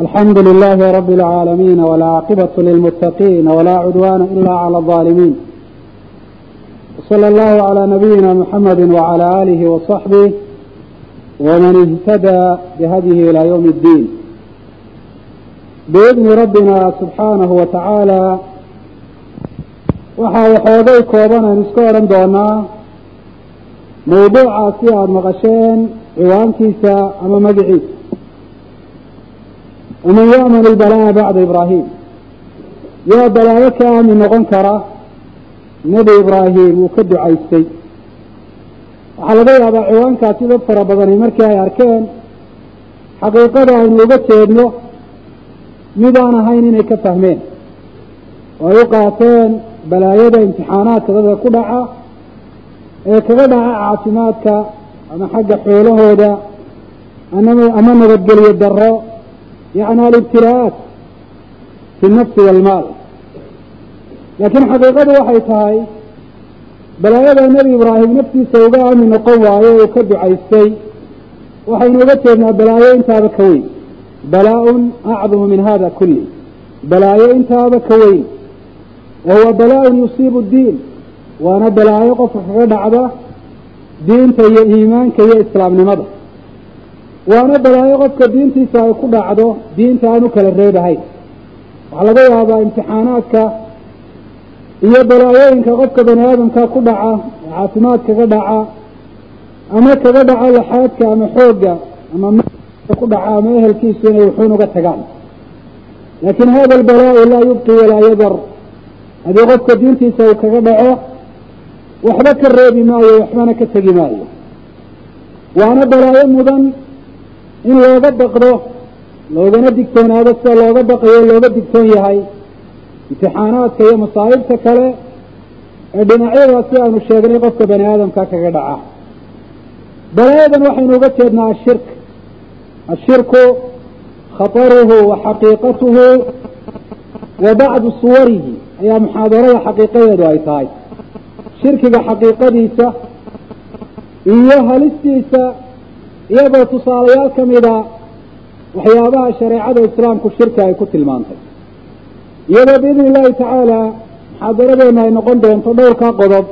الحمد لله رب العالمين والعاقبة للمتقين ولا عدوان إلا على الظالمين وصلى الله على نبينا محمد وعلى آله وصحبه ومن اهتدى بهديه إلى يوم الدين بإذن ربنا سبحانه وتعالى waxaa waxoogay kooban aynu iska odhan doonaa mawduucaasi aada maqasheen ciwaankiisa ama magaciisa waman ya'man ilbalaa bacda ibraahim yaa balaayo ka aamin noqon kara nebi ibraahim uu ka ducaystay waxaa laga yaabaa ciwaankaasi dad fara badani markii ay arkeen xaqiiqada aynu uga jeedno mid aan ahayn inay ka fahmeen oo ay u qaateen balaayada imtixaanaadka dadka ku dhaca ee kaga yacni alibtilaaat fi nafsi walmaal laakiin xaqiiqadu waxay tahay balaayada nebi ibraahim naftiisa uga aamin noqon waayo uu ka ducaystay waxaynu uga jeednaa balaayo intaaba ka weyn balaa-un acdamu min hada kulli balaayo intaaba ka weyn wahuwa balaa-un yusiibu diin waana balaayo qofka kaga dhacda diinta iyo iimaanka iyo islaamnimada waana balaayo qofka diintiisa ay ku dhacdo diinta aan u kala reebahayn waxaa laga yaabaa imtixaanaadka iyo balaayooyinka qofka bani aadamka ku dhaca caafimaad kaga dhaca ama kaga dhaca laxaadka ama xoogga ama ku dhaca ama ehelkiisu inay wuxuun uga tagaan. Laakin hada albalaau laa yubqi walaa yadar. Haddii qofka diintiisa uu kaga dhaco waxba ka reebi maayo waxbana ka tegi maayo. Waana balaayo mudan in looga baqdo loogana digtoonaado sida looga baqayo looga digtoon yahay. Imtixaanaadka iyo masaa'ibta kale ee dhinacyadaasi aanu sheegnay qofka bani aadamka kaga dhaca. Balaayadan waxaynu uga jeednaa ashirk ashirku khataruhu wa xaqiiqatuhu wa bacdu suwarihi ayaa muxaadarada xaqiiqadeedu ay tahay. Shirkiga xaqiiqadiisa iyo halistiisa iyadoo tusaalayaal ka mida waxyaabaha shareecada islaamku shirki ay ku tilmaantay. Iyadoo biidni illahi tacaala muxaadaradeena ay noqon doonto dhowrkaa qodob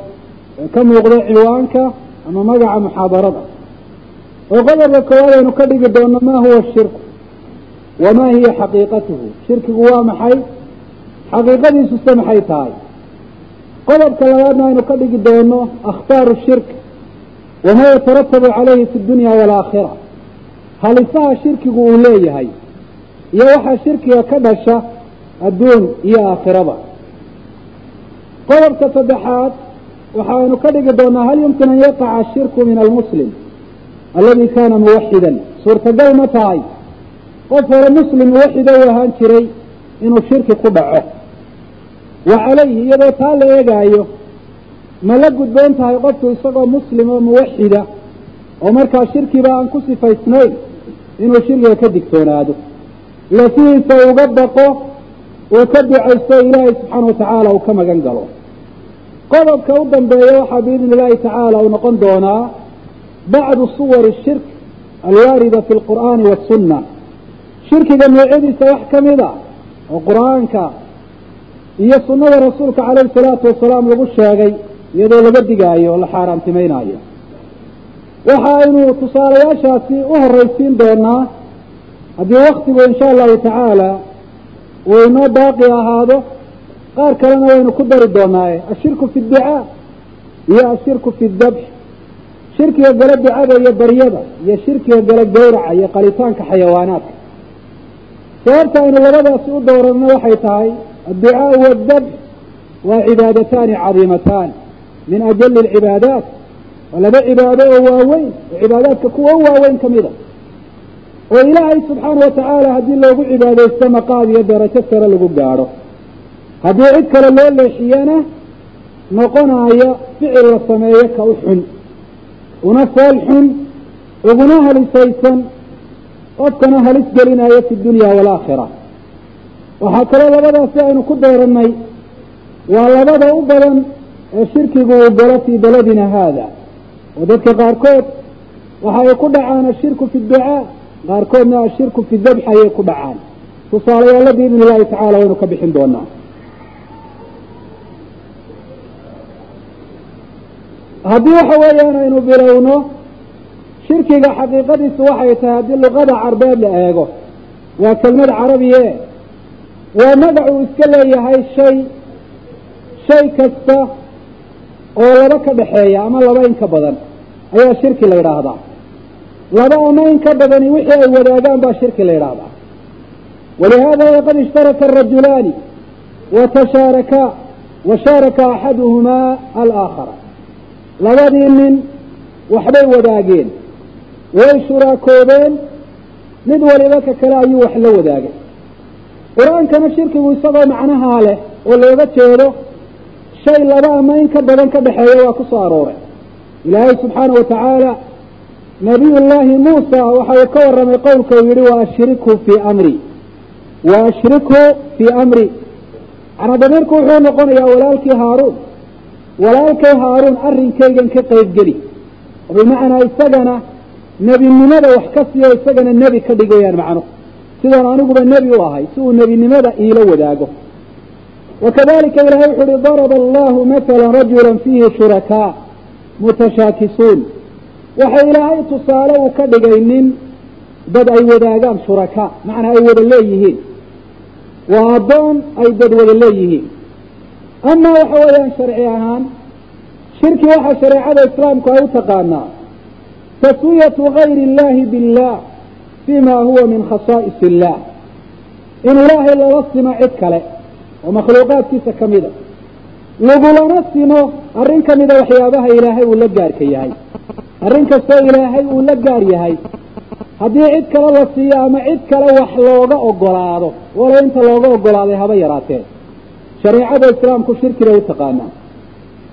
ee ka muuqda ciwaanka ama magaca muxaadarada. Oo qodobka koowaad aynu ka dhigi doonno ma huwa shirku? Wamaa hiya xaqiiqatuhu? Shirkigu waa maxay? Xaqiiqadiisuse maxay tahay? Qodobka labaadna aynu ka dhigi doono akhtaaru shirk wamaa yataratabu calayhi fi dunya waalaakhira halisaha shirkigu uu leeyahay iyo waxaa shirkiga ka dhasha adduun iyo aakhiraba qodobka saddexaad waxaaynu ka dhigi doonaa hal yumkin an yaqaca ashirku min almuslim aladi kana muwaxidan suurtagal ma tahay qof hore muslim muwaxida u ahaan jiray inuu shirki ku dhaco wa calayhi iyadoo taa la eegaayo ma la gudboon tahay qofku isagoo muslim oo muwaxida oo markaa shirkiba aan ku sifaysnayn inuu shirkiga ka digtoonaado. Lafihiisa uga baqo uu ka ducaysto ilaahay subxaana watacaala uu ka magan galo. Qodobka u dambeeya waxaa biidni illahi tacaala uu noqon doonaa bacdu suwari shirk alwaarida fi lqur'aani wasunna shirkiga noocyadiisa wax ka mid a oo qur'aanka iyo sunnada rasuulka calayhi salaatu wasalaam lagu sheegay iyadoo laga digaayo oo la xaaraantimeynaayo waxa aynu tusaalayaashaasi u horraysiin doonaa haddii waktigu insha allahu tacaala uu inoo baaqi ahaado qaar kalena waynu ku dari doonaaye ashirku fi ducaa iyo ashirku fi dabx. Shirkiga gala ducada iyo baryada iyo shirkiga gala gawraca iyo qalitaanka xayawaanaadka. Sababta aynu labadaasi u dooranno waxay tahay adducaau waadabx waa cibaadataani cadiimataan min ajali alcibaadaat waa laba cibaado oo waaweyn oo cibaadaadka kuwa u waaweyn ka mida oo ilaahay subxaana watacaala haddii loogu cibaadaysto maqaad iyo darajo sare lagu gaadho haddii cid kale loo leexiyana noqonaayo ficil la sameeyo ka u xun una fool xun uguna halisaysan qofkana halis gelinayo fi dunya waalaakhira waxaa kaloo labadaasi aynu ku doorannay waa labada u badan ee shirkigu uu galo fii beladina haada. Oo dadka qaarkood waxa ay ku dhacaan ashirku fi ducaa qaarkoodna ashirku fi dabx ayay ku dhacaan. Tusaalayaalla biidni illahi tacala waynu ka bixin doonaa. Haddii waxa weeyaan aynu bilowno shirkiga xaqiiqadiisu waxay tahay haddii luqada carbeed la eego. Waa kelmad carabiye. Waa magacuu iska leeyahay shay shay kasta oo laba ka dhexeeya ama laba in ka badan ayaa shirki la yidhaahdaa. Laba ama in ka badani wixii ay wadaagaan baa shirki la yidhaahdaa. Walihada waqad ishtaraka arajulaani watashaarakaa wa shaaraka axaduhumaa alaakhara. Labadii nin waxbay wadaageen way shuraakoobeen mid waliba ka kale ayuu wax la wadaagay. Qur'aankana shirkigu isagoo macnahaa leh oo looga jeedo shay laba ama in ka badan ka dhexeeya waa ku soo arooray. Ilaahay subxaana wa tacaala nabiy llaahi muusa waxa uu ka warramay qowlka uu yihi wa ashrikhu fii amri. Wa ashrikhu fii amri. Macnaa damiirku wuxuu noqonayaa walaalkii haaruun. Walaalkay haaruun arrinkaygan ka qaybgeli oo bimacnaa isagana nebinimada wax ka siiyo isagana nebi ka dhigayaan macno. Sidaan aniguba nebi u ahay si uu nebinimada iila wadaago wakadalika ilahay wuxu uhi daraba allahu matala rajula fiihi shurakaa mutashaakisuun waxa ilaahay tusaale uu ka dhigay nin dad ay wadaagaan shurakaa macnaa ay wada leeyihiin waa addoon ay dad wada leeyihiin ama waxa weeyaan sharci ahaan shirki waxaa shareecada islaamku ay u taqaanaa taswiyatu gayri illahi billah fima huwa min khasaa'is illah in ilaahay lala simo cid kale oo makhluuqaadkiisa ka mida lagulana simo arrin ka mida waxyaabaha ilaahay uu la gaarka yahay. Arrin kastoo ilaahay uu la gaar yahay. Haddii cid kale la siiyo ama cid kale wax looga ogolaado walow inta looga ogolaaday haba yaraatee. Shareecada islaamku shirkibay u taqaanaa.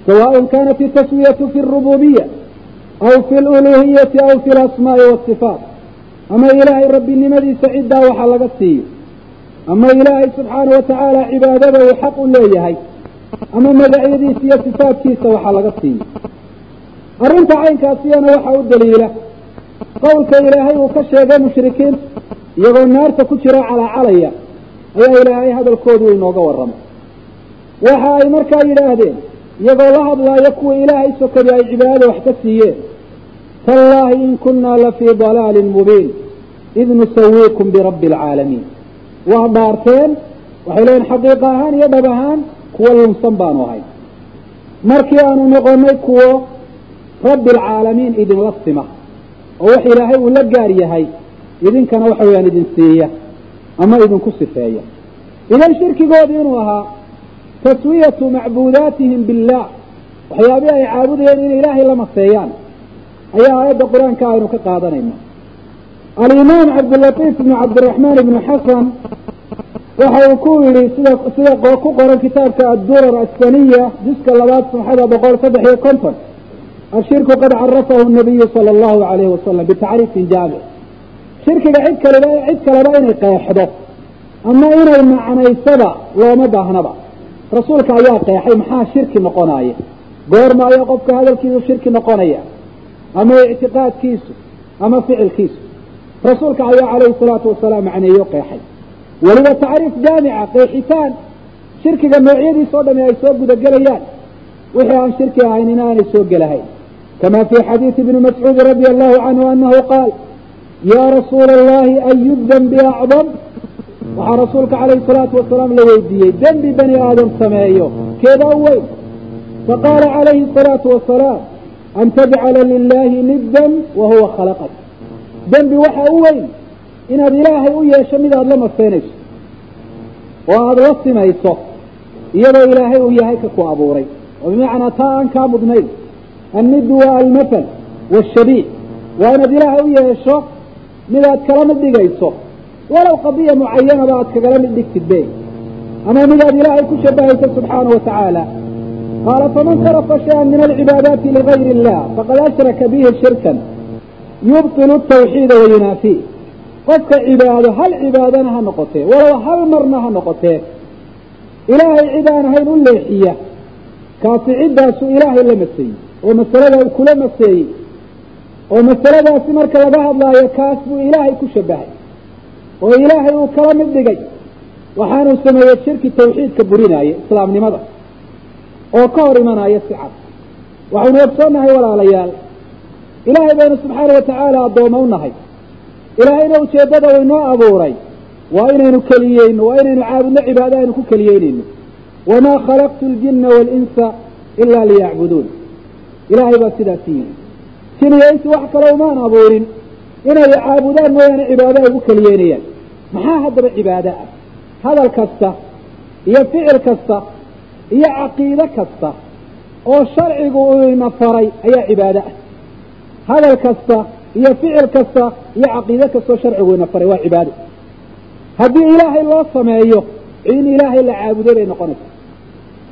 Sawaaءn kanat itaswiyatu fi اrububiya aw fi luluhiyati aw fi lasmaa'i wasifaat ama ilaahay rabbinimadiisa ciddaa waxa laga siiyo ama ilaahay subxaana wa tacaala cibaadada uu xaq u leeyahay. Ama magacyadiisa iyo sifaatkiisa waxa laga siiyo arrinta caynkaasiyana waxa u daliila. Qowlka ilaahay uu ka sheegay mushrikiinta iyagoo naarta ku jira calaacalaya ayaa ilaahay hadalkoodu inooga warramay waxa ay markaa yidhaahdeen iyagoo la hadlaayo kuwa ilaahay sokadi ay cibaadada wax ka siiyeen. Tallaahi in kunaa la fii dalaalin mubiin. Id nusawiikum birabbi alcaalamiin waa dhaarteen waxay leeyiin xaqiiqa ahaan iyo dhab ahaan kuwo lunsan baanu ahay. Markii aanu noqonay kuwo rabbi alcaalamiin idinla sima oo wax ilaahay uu la gaar yahay idinkana waxa weyaan idin siiya ama idinku sifeeya. Idan shirkigoodii inuu ahaa taswiyatu macbuudaatihim billah waxyaabihii ay caabudayeen inay ilaahay la maseeyaan ayaa aayadda qur'aanka aynu ka qaadanayna alimaam cabdilatiif ibnu cabdiraxmaan ibnu xasan waxa uu ku yihi sida sida ku qoran kitaabka addurar asaniya juska labaad safxada boqol saddex iyo konton. Ashirku qad carafahu nabiyu sala allahu alayhi wasalam bitacriifin jaamic shirkiga cid kaliba cid kaleba inay qeexdo. Ama inay macnaysaba looma baahnaba. Rasuulka ayaa qeexay maxaa shirki noqonaya goorma ayaa qofka hadalkiisu shirki noqonaya. Ama ictiqaadkiisu ama ficilkiisu rasuulka ayaa calayhi salaatu wasalaam macneeyo qeexay. Weliba tacriif jaamica qeexitaan. Shirkiga noocyadiis oo dhami ay soo gudagelayaan. Wixii aan shirki ahayn in aanay soo gelahayn. Kama fi xadiidi ibni mascuudi radi allahu canhu anahu qaal ya rasuula allahi ayu dembi acdam? Waxaa rasuulka calayhi salaatu wasalaam la weydiiyey dembi bani aadam sameeyo. Keeda u weyn. Faqaala calayhi salaatu wasalaam an tajcala lilahi niddan wa huwa khalaqak dembi waxa u weyn inaad ilaahay u yeesho mid aada la maseynayso oo aada la simayso iyadoo ilaahay uu yahay ka ku abuuray. Oo bimacnaa taa aan kaa mudnayn anniddu waa almathal waashabiih waa inaad ilaahay u yeesho mid aad kala mid dhigayso walow qadiya mucayanaba aad kagala mid dhigtid be ama midaad ilaahay ku shabahaysa subxaana wa tacaala. Qaala faman sarafa shay-an min alcibaadaati ligayri illah faqad ashraka bihi shirkan yubtilu tawxiida wa yunaafiih qofka cibaado hal cibaadana ha noqotee walow hal marna ha noqotee ilaahay cid aan ahayn u leexiya. Kaasi ciddaasu ilaahay la maseeyey oo masalada uu kula maseeyey oo masaladaasi marka laga hadlaayo kaas buu ilaahay ku shabahay oo ilaahay uu kala mid dhigay. Waxaanuu sameeyey shirki tawxiidka burinaaye islaamnimada oo ka hor imanaya si cad. Waxaynu ogsoonnahay walaalayaal ilaahay baynu subxaana watacaala addooma u nahay. Ilaahayna ujeeddada uu inoo abuuray waa inaynu keliyeyno waa inaynu caabudno cibaado aynu ku keliyeynayno. Wamaa khalaqtu ljina waalinsa ilaa liyacbuduun ilaahay baa sidaas yidhi jin iyo insi wax kale umaan abuurin inay caabudaan mooyaane cibaado ay ugu keliyeynayaan. Maxaa haddaba cibaado ah? Hadal kasta iyo ficil kasta iyo caqiide kasta oo sharcigu uu ina faray ayaa cibaado ah hadal kasta iyo ficil kasta iyo caqiide kastaoo sharcigu ina faray waa cibaado. Haddii ilaahay loo sameeyo in ilaahay la caabuday bay noqonaysa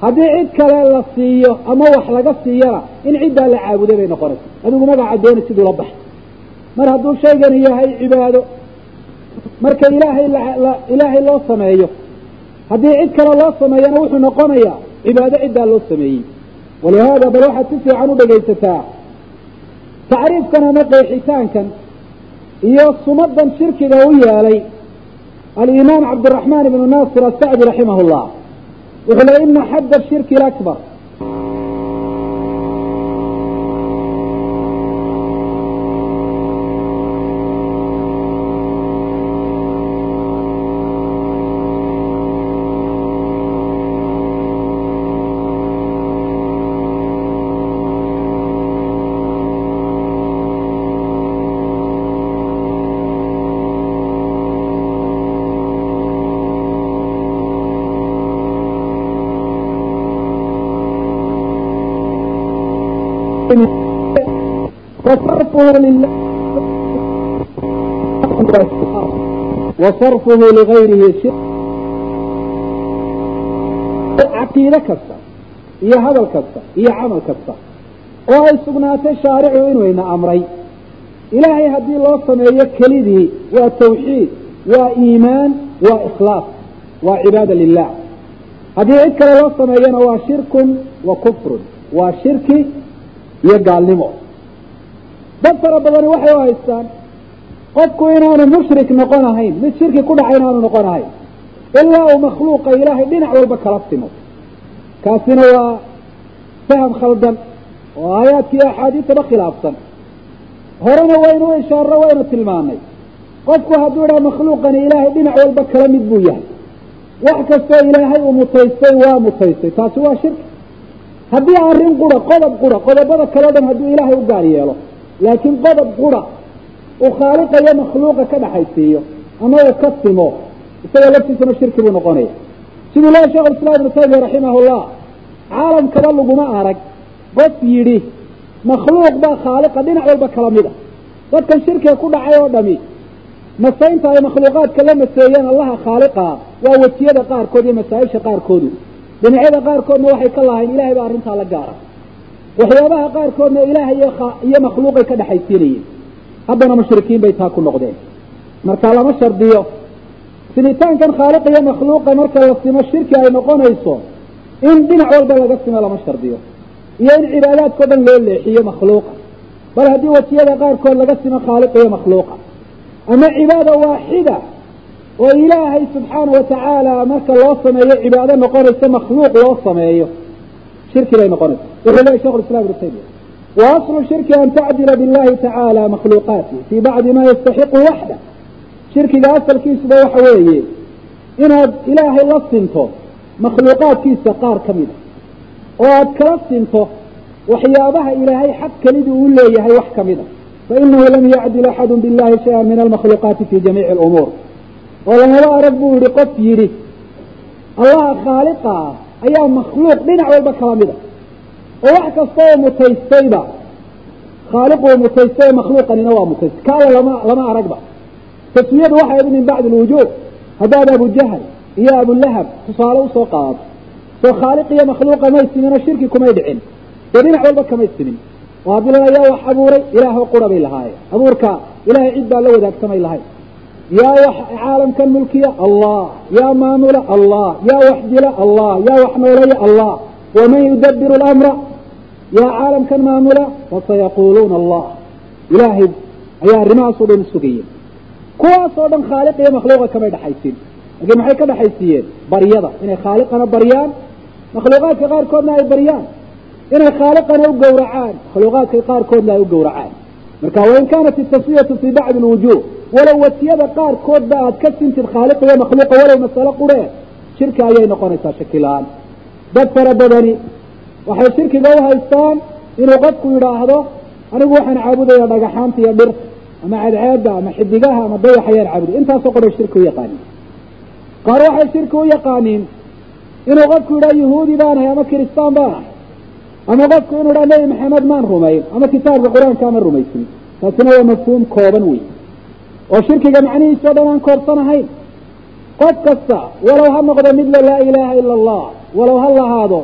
haddii cid kale la siiyo ama wax laga siiyana in ciddaa la caabuday bay noqonaysa adigu magaca dooni siduu la baxay. Mar hadduu shaygani yahay cibaado marka ilaahay ilaahay loo sameeyo haddii cid kale loo sameeyana wuxuu noqonayaa cibaado ciddaa loo sameeyey. Walihaada bal waxaad si fiican u dhegaysataa tacriifkan ama qeexitaankan iyo sumadan shirkiga u yeelay alimaam cabdiraxmaan ibnu naasir asacdi raximah llah wuxuu leey ina xadda shirki lakbar wasarfuhu ligayrihi caqiide kasta iyo hadal kasta iyo camal kasta oo ay sugnaatay shaaricu inuuna amray ilaahay haddii loo sameeyo kelidii waa tawxiid waa iimaan waa ikhlaas waa cibaada lilah haddii cid kale loo sameeyana waa shirkun wa kufrun waa shirki iyo gaalnimo dad fara badani waxay u haystaan? Qofku inaanu mushrik noqon ahayn mid shirki ku dhacay inaanu noqon ahayn. Ilaa uu makhluuqa ilaahay dhinac walba kala simo kaasina waa faham khaldan oo aayaadka iyo axaadiistaba khilaafsan. Horena waynu u ishaarro waynu tilmaanay qofku hadduu idhaha makhluuqani ilaahay dhinac walba kala mid buu yahay. Wax kastoo ilaahay uu mutaystay waa mutaystay. Taasi waa shirki haddii arrin qura qodob qura qodobada kaleo dhan hadduu ilaahay u gaar yeelo laakiin qodob qura uu khaaliqayo makhluuqa ka dhaxaysiiyo ama uu ka simo isagoo laftiisana shirki buu noqonaya. Siduu lehay shekh islaam ibnu taymiya raximahullah caalamkaba laguma arag qof yidhi makhluuq baa khaaliqa dhinac walba kala mid a dadkan shirkiga ku dhacay oo dhami masaynta ay makhluuqaadka la maseeyeen allaha khaaliqaa waa wejiyada qaarkood iyo masaa-isha qaarkoodu dhinacyada qaarkoodna waxay ka lahayn ilahay baa arrintaa la gaara waxyaabaha qaarkoodna ilaahay iyo makhluuqay ka dhexaysiinayeen haddana mushrikiin bay taa ku noqdeen. Marka lama shardiyo simitaankan khaaliq iyo makhluuqa marka la simo shirki ay noqonayso in dhinac walba laga simo lama shardiyo. Iyo in cibaadaadkao dhan loo leexiyo makhluuqa. Bal haddii wajiyada qaarkood laga simo khaaliq iyo makhluuqa. Ama cibaada waaxida oo ilaahay subxaana watacaala marka loo sameeyo cibaado noqonaysa makhluuq loo sameeyo shirki bay noqonaysa. Wuxuu islam ibnu taymiya wa aslu shirki an tacdila billahi tacaala makhluuqaati fii bacdi ma yastaxiqu waxda shirkiga asalkiisuba waxa weeye inaad ilaahay la sinto makhluuqaadkiisa qaar ka mida oo aad kala sinto waxyaabaha ilaahay xaq kelidii uu leeyahay wax ka mida fainahu lam yacdil axadu billahi shaya min almakhluuqaati fi jamiici alumuur oo lamaba arag buu yihi qof yidhi allaha khaaliqa ah ayaa makhluuq dhinac walba kala mida oo wax kasta oo mutaystayba khaaliquu mutaystay makhluuqanina waa mutaystay. Kaala lama lama aragba. Tasmiyadu waxay ahayd min bacdi alwujuub haddaad abujahl iyo abulahab tusaale u soo qaadato soo khaaliq iyo makhluuqa may simin oo shirki kumay dhicin. Dee dhinac walba kamay simin oo haddii la yaa wax abuuray ilaahoo qura bay lahaayeen. Abuurka ilahay cid baa la wadaagsamay lahayd yaa wax caalamkan mulkiya allah yaa maamula allah yaa wax dila allah yaa wax nooleya allah waman yudabiru lamra yaa caalamkan maamula fasayaquuluuna allah ilaahay ayaa arrimahaas o dhan sugaya kuwaasoo dhan khaaliq iyo makhluuqa kamay dhexaysin laakiin maxay ka dhexaysiiyeen baryada inay khaaliqana baryaan makhluuqaadka qaarkoodna ay baryaan inay khaaliqana u gowracaan makhluuqaadka qaarkoodna ay u gowracaan marka wain kaanat itaswiyatu fii bacdi lwujuh walow wasiyada qaarkoodba aad ka sintid khaaliq iyo makhluuqa walow masalo qurhe shirki ayay noqonaysaa shakila-aan dad fara badani waxay shirkiga u haystaan inuu qofku yidhaahdo anigu waxaan caabudayaa dhagaxaanta iyo dhirta ama cadceeda ama xidigaha ama dayax ayaan caabuday intaasoo qoray shirki u yaqaaniin. Qaar waxay shirki u yaqaaniin inuu qofku yidhaha yahuudi baanahay ama kiristaan baanahay ama qofku inuu yidhaha nebi maxamed maan rumayn ama kitaabka qur'aanka ama rumaysin. Taasina waa mafhuum kooban wey oo shirkiga macnihiisa o dhan aan koobsanahayn qof kasta walow ha noqdo midla laa ilaaha ila allah walow ha lahaado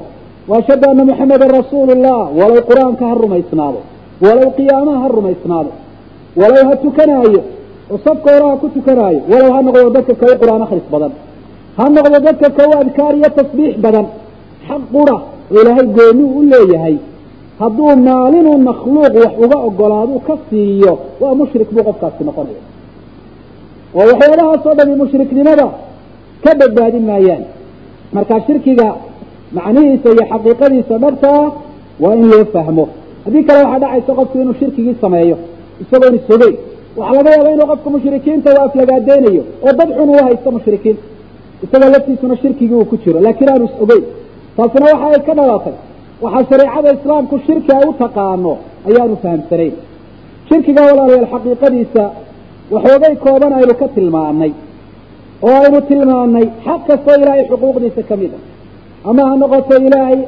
waashhadu ana muxamedan rasuulu llah walow qur'aanka ha rumaysnaado walow qiyaamaha ha rumaysnaado walow ha tukanaayo oo safka hore ha ku tukanaayo walow ha noqdo dadka ka u qur'aan akhris badan. Ha noqdo dadka ka u adkaar iyo tasbiix badan. Xaq qura oo ilaahay goonuu u leeyahay. Hadduu maalinuu makhluuq wax uga ogolaaduu ka siiyo waa mushrik buu qofkaasi noqonaya oo waxyaabahaasoo dhami mushriknimada ka badbaadin maayaan. Marka shirkiga macnihiisa iyo xaqiiqadiisa dhabtaa waa in loo fahmo. Haddii kale waxaa dhacaysa qofku inuu shirkigii sameeyo isagoon isogey waxaa laga yaaba inuu qofka mushrikiinta u aflagaadeynayo oo dad xun uu haysto mushrikiin. Isagoo laftiisuna shirkigii uu ku jiro laakiin aanu is-ogeyn taasina waxa ay ka dhalatay. Waxaa shareecada islaamku shirki ay u taqaano ayaanu fahamsanayn. Shirkiga walaalayaal xaqiiqadiisa waxoogay kooban aynu ka tilmaanay oo aynu tilmaanay xaq kastoo ilaahay xuquuqdiisa ka mid a ama ha noqoto ilaahay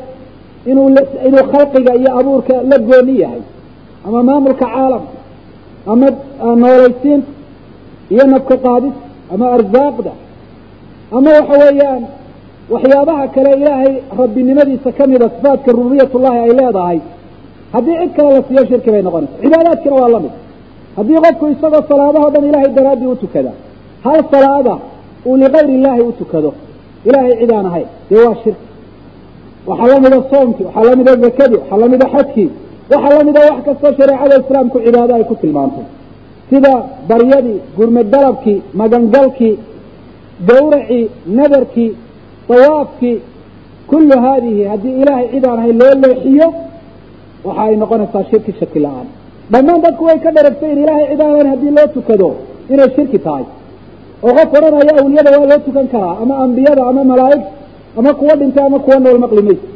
inuu inuu khalqiga iyo abuurka la gooni yahay ama maamulka caalamka ama noolaysiinta iyo nafka qaadis ama arsaaqda ama waxa weeyaan waxyaabaha kale ilaahay rabbinimadiisa kamida sifaatka rububiyatullahi ay leedahay haddii cid kale la siiyo shirki bay noqonaysa cibaadaadkina waa la mid haddii qofku isagoo salaadahoo dhan ilaahay daraaddii u tukada hal salaada uu ligayr illaahi u tukado ilaahay cid aan ahayn dee waa shirki waxaa lamida soomkii waxaa lamida zakadii waxaa lamida xajkii waxaa lamida wax kastoo shareecada islaamku cibaado ay ku tilmaantay. Sida baryadii gurmad dalabkii magangalkii gawracii nadarkii dawaafkii kullu haadihi haddii ilaahay cid aan ahayn loo leexiyo waxa ay noqonaysaa shirki shaki la'aan dhammaan dadku way ka dharagtay in ilaahay cid aan ahayn haddii loo tukado inay shirki tahay. Oo qof odhanaya awliyada waa loo tukan karaa ama ambiyada ama malaa'igta ama kuwa dhintay ama kuwa nool maqli mayso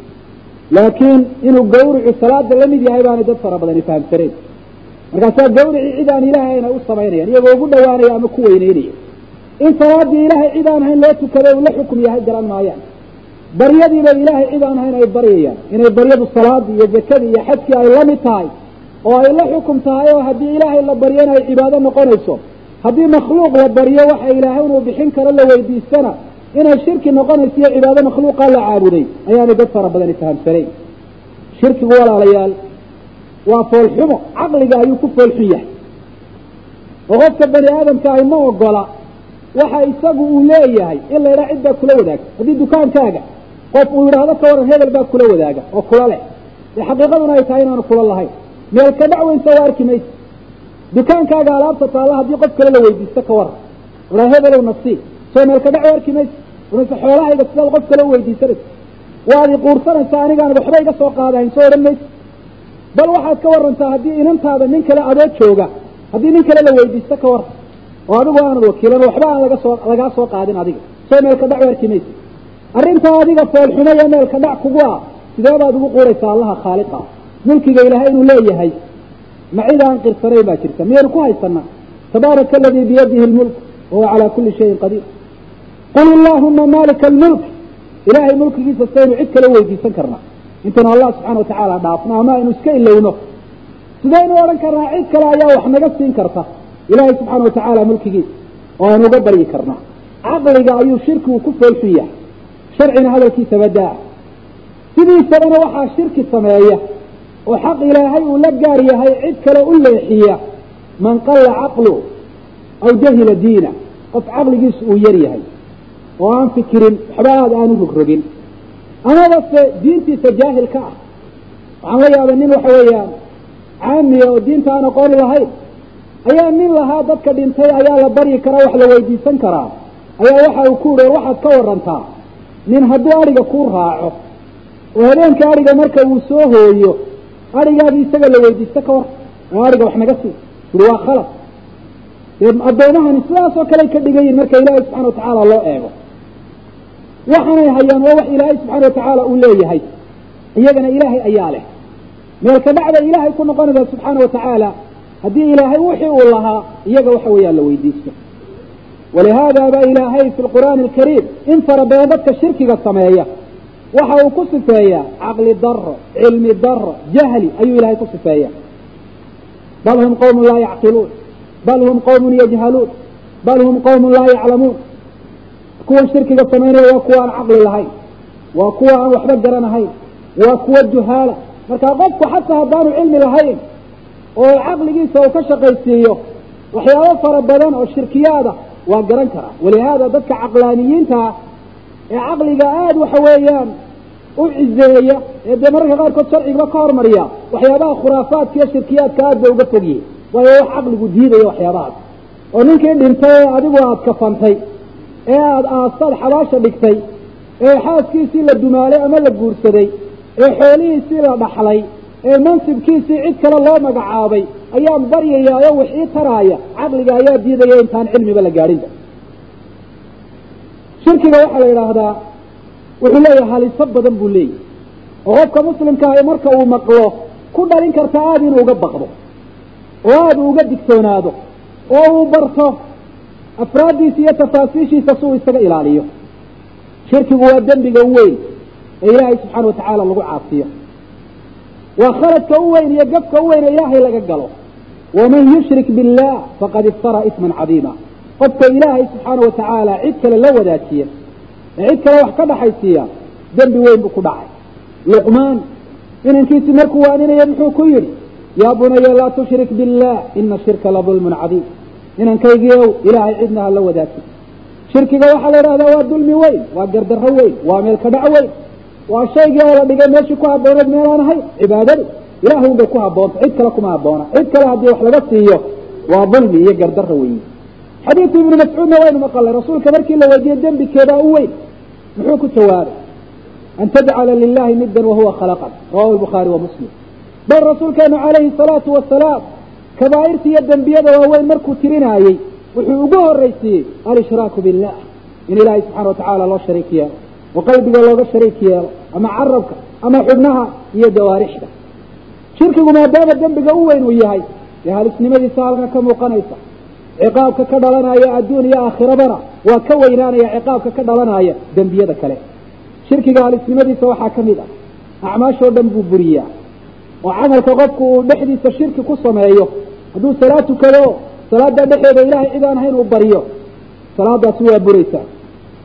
laakiin inuu gawricu salaada la mid yahay baanay dad fara badani fahamsanayn markaasaa gawricii cid aan ilaahay ahayn ay u samaynayaan iyagoo ugu dhawaanaya ama ku weyneynaya. In salaadii ilaahay cid aan ahayn loo tukaday uu la xukum yahay garan maayaan. Baryadiiba ilaahay cid aan ahayn ay baryayaan. Inay baryadu salaadii iyo zakadii iyo xajkii ay la mid tahay oo ay la xukum tahay oo haddii ilaahay la baryana ay cibaado noqonayso. Haddii makhluuq la baryo waxa ilaahay inuu bixin karo la weydiistana inay shirki noqonayso iyo cibaado makhluuqa la caabuday ayaanay dad fara badani fahamsanayn shirkigu walaalayaal waa foolxumo caqliga ayuu ku foolxun yahay. Oo qofka bani aadamka ay ma ogola waxa isagu uu leeyahay in la yidhaha cid baa kula wadaaga. Haddii dukaankaaga qof uu yidhaahdo ka waran hebel baa kula wadaaga oo kula leh. Dee xaqiiqaduna ay tahay inaanu kula lahayn meel ka dhacweynsa waa arki maysa dukaankaaga alaabta taalla haddii qof kale la weydiisto ka waran aa hebelow nafsii soo meel ka dhac arki maysa unase xoolahayga sidaad qof kale uweydiisanaysa waad i quursanaysaa anigaan waxba iga soo qaadahayn soo odhan maysa bal waxaad ka warantaa haddii inantaada nin kale adoo jooga haddii nin kale la weydiisto ka waran oo adigu aanad wakiilan waxba aan laga soo lagaa soo qaadin adiga. Soo meelka dhac arki maysa arrintaa adiga foolxumo iyo meelka dhac kugu ah sidee baad ugu quuraysaa allaha khaaliqa mulkiga ilaahay inuu leeyahay. Ma aan qirsanayn baa jirta. Miyaynu ku haysanaa tabaaraka aladii biyadihi lmulk wahuwa calaa kuli shayin qadiir. Qul illaahuma maalika almulk. Ilaahay mulkigiisa saynu cid kale weydiisan karnaa. Intaynu allah subxana watacaala dhaafno ama aynu iska ilowno sidaynu odhan karnaa? Cid kale ayaa wax naga siin karta. Ilaahay subxaana watacaala mulkigiisa oo aynu uga baryi karnaa. Caqliga ayuu shirkigu ku foolxun yahay sharcina hadalkiisa badaa. Sidiisabana waxaa shirki sameeya oo xaq ilaahay uu la gaar yahay cid kale u leexiya. Man qalla caqlu aw jahila diina qof caqligiisu uu yar yahay oo aan fikirin waxba aada aanu rogrogin. Amaba se diintiisa jaahil ka ah. Waxaan la yaabay nin waxa weeyaan caamiya oo diinta aan aqoon lahayn. Ayaa nin lahaa dadka dhintay ayaa la baryi karaa wax la weydiisan karaa ayaa waxa uu ku yihi waxaad ka warantaa nin hadduu adhiga kuu raaco oo habeenka adhiga marka uu soo hooyo adhigaadi isaga la weydiisto ka war. Oo adhiga wax naga sii. Uri waa khalad. Addoomahani sidaasoo kale ka dhigan yihiin marka ilaahay subxana watacaala loo eego. Waxaanay hayaan waa wax ilaahay subxaana watacaala uu leeyahay. Iyagana ilaahay ayaa leh. Meelka dhacda ilaahay ku noqonaysa subxaana watacaala haddii ilaahay wixii uu lahaa iyaga waxa weeyaan la weydiisto. Walihaada ba ilaahay fi lqur'aani alkariim in fara badan dadka shirkiga sameeya waxa uu ku sifeeyaa caqli daro cilmi daro jahli ayuu ilahay ku sifeeya. Bal hum qawmun laa yacqiluun bal hum qawmun yajhaluun bal hum qawmun laa yaclamuun. Kuwan shirkiga samaynaya waa kuwa aan caqli lahayn waa kuwa aan waxba garanahayn waa kuwa juhaala. Marka qofku xataa haddaanu cilmi lahayn oo caqligiisa uu ka shaqaysiiyo waxyaabo fara badan oo shirkiyaada waa garan karaa walihaada dadka caqlaaniyiintaa ee caqliga aada waxa weeyaan u cizeeya ee dee mararka qaarkood sharcigiba ka hormariya waxyaabaha khuraafaadka iyo shirkiyaadka aad bay uga fog yihiin waayo wax caqligu diidaya waxyaabahaas. Oo ninkii dhintay ee adigu aada kafantay ee aada aastaad xabaasha dhigtay ee xaaskiisii la dumaalay ama la guursaday ee xoolihiisii la dhaxlay ee mansibkiisii cid kale loo magacaabay ayaan baryayaayo wax ii taraaya caqliga ayaa diidaya intaan cilmiba la gaadhinba shirkiga waxaa la yidhaahdaa wuxuu leeyahay haliso badan buu leeyahy oo qofka muslimka ahi marka uu maqlo ku dhalin karta aada inuu uga baqdo oo aada uga digtoonaado oo uu barto afraaddiisa iyo tafaasiishiisa si uu isaga ilaaliyo. Shirkigu waa dembiga u weyn ee ilaahay subxaana watacaala lagu caasiyo. Waa khaladka u weyn iyo gafka u weyn ee ilaahay laga galo. Waman yushrik billah faqad iftara isman cadiima qofka ilaahay subxaana watacaala cid kale la wadaajiya ee cid kale wax ka dhaxaysiiya dembi weyn buu ku dhacay. Luqmaan inankiisi markuu waaninaya muxuu ku yidhi yaa bunaya laa tushrik billah ina shirka la dulmun cadiim. Inankaygiiow ilaahay cidna ha la wadaagsin shirkiga waxaa la yidhahdaa waa dulmi weyn waa gardarro weyn waa meelka dhac weyn. Waa shaygii oo la dhigay meeshii ku habbooneed meelaan ahayn cibaadadu ilaah un bay ku habboonta cid kale kuma habboona. Cid kale haddii wax laga siiyo waa dulmi iyo gardarro weyn xadiidku ibnu mascuudna waynu maqalnay rasuulka markii la weydiiyey dembikeedaa u weyn muxuu ku jawaabay an tajcala lilahi middan wahuwa khalaqak rawahu lbukhaari wa muslim. Bal rasuulkeenu calayhi salaatu wasalaam kabaa'irta iyo dembiyada waaweyn markuu tirinaayey wuxuu ugu horraysiiyey alishraaku billah in ilaahay subxana watacaala loo shariik yeelo oo qalbiga looga shariik yeelo ama carabka ama xubnaha iyo jawaarixda. Shirkigu maadaama dembiga u weyn uu yahay dee halisnimadiisa halka ka muuqanaysa ciqaabka ka dhalanaya adduun iyo aakhirabana waa ka weynaanaya ciqaabka ka dhalanaya dembiyada kale. Shirkiga halisnimadiisa waxaa ka mid ah acmaashoo dhan buu buriyaa oo camalka qofku uu dhexdiisa shirki ku sameeyo hadduu salaad tukado salaada dhexeeda ilaahay cid aan ahayn uu baryo salaadaasi waa buraysaa.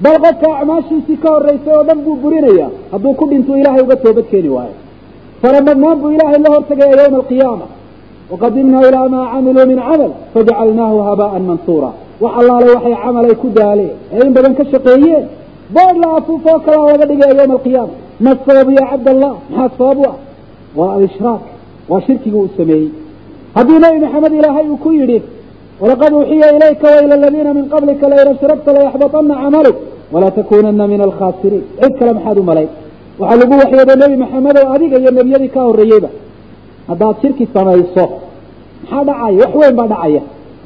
Bal qofka acmaashiisii ka horraysay oo dhan buu burinaya hadduu ku dhintuu ilaahay uga toobad keeni waayo. Faramadnaan buu ilaahay la hortagaya yowma alqiyaama waqadimnaa ilaa maa camiluu min camal fajacalnaahu habaan mansuura wax allaale waxay camal ay ku daaleen ee in badan ka shaqeeyeen. bood la afuufoo kalaa laga dhigaya yowma alqiyaama ma sababu ya cabdallah? maxaa sabab ah waa alishraak. waa shirkigii uu sameeyey. haddii nebi maxamed ilaahay uu ku yidhi walaqad uuxiya ilayka waila aladiina min qablika lain ashragta layaxbaطana camaluk walatakunana min alkhaasiriin cid kale maxaad u malay. waxaa lagu waxyooday nebi maxamed adiga iyo nebiyadii ka horreeyeyba haddaad shirki samayso maxaa dhacaya? Wax weyn baa dhacaya.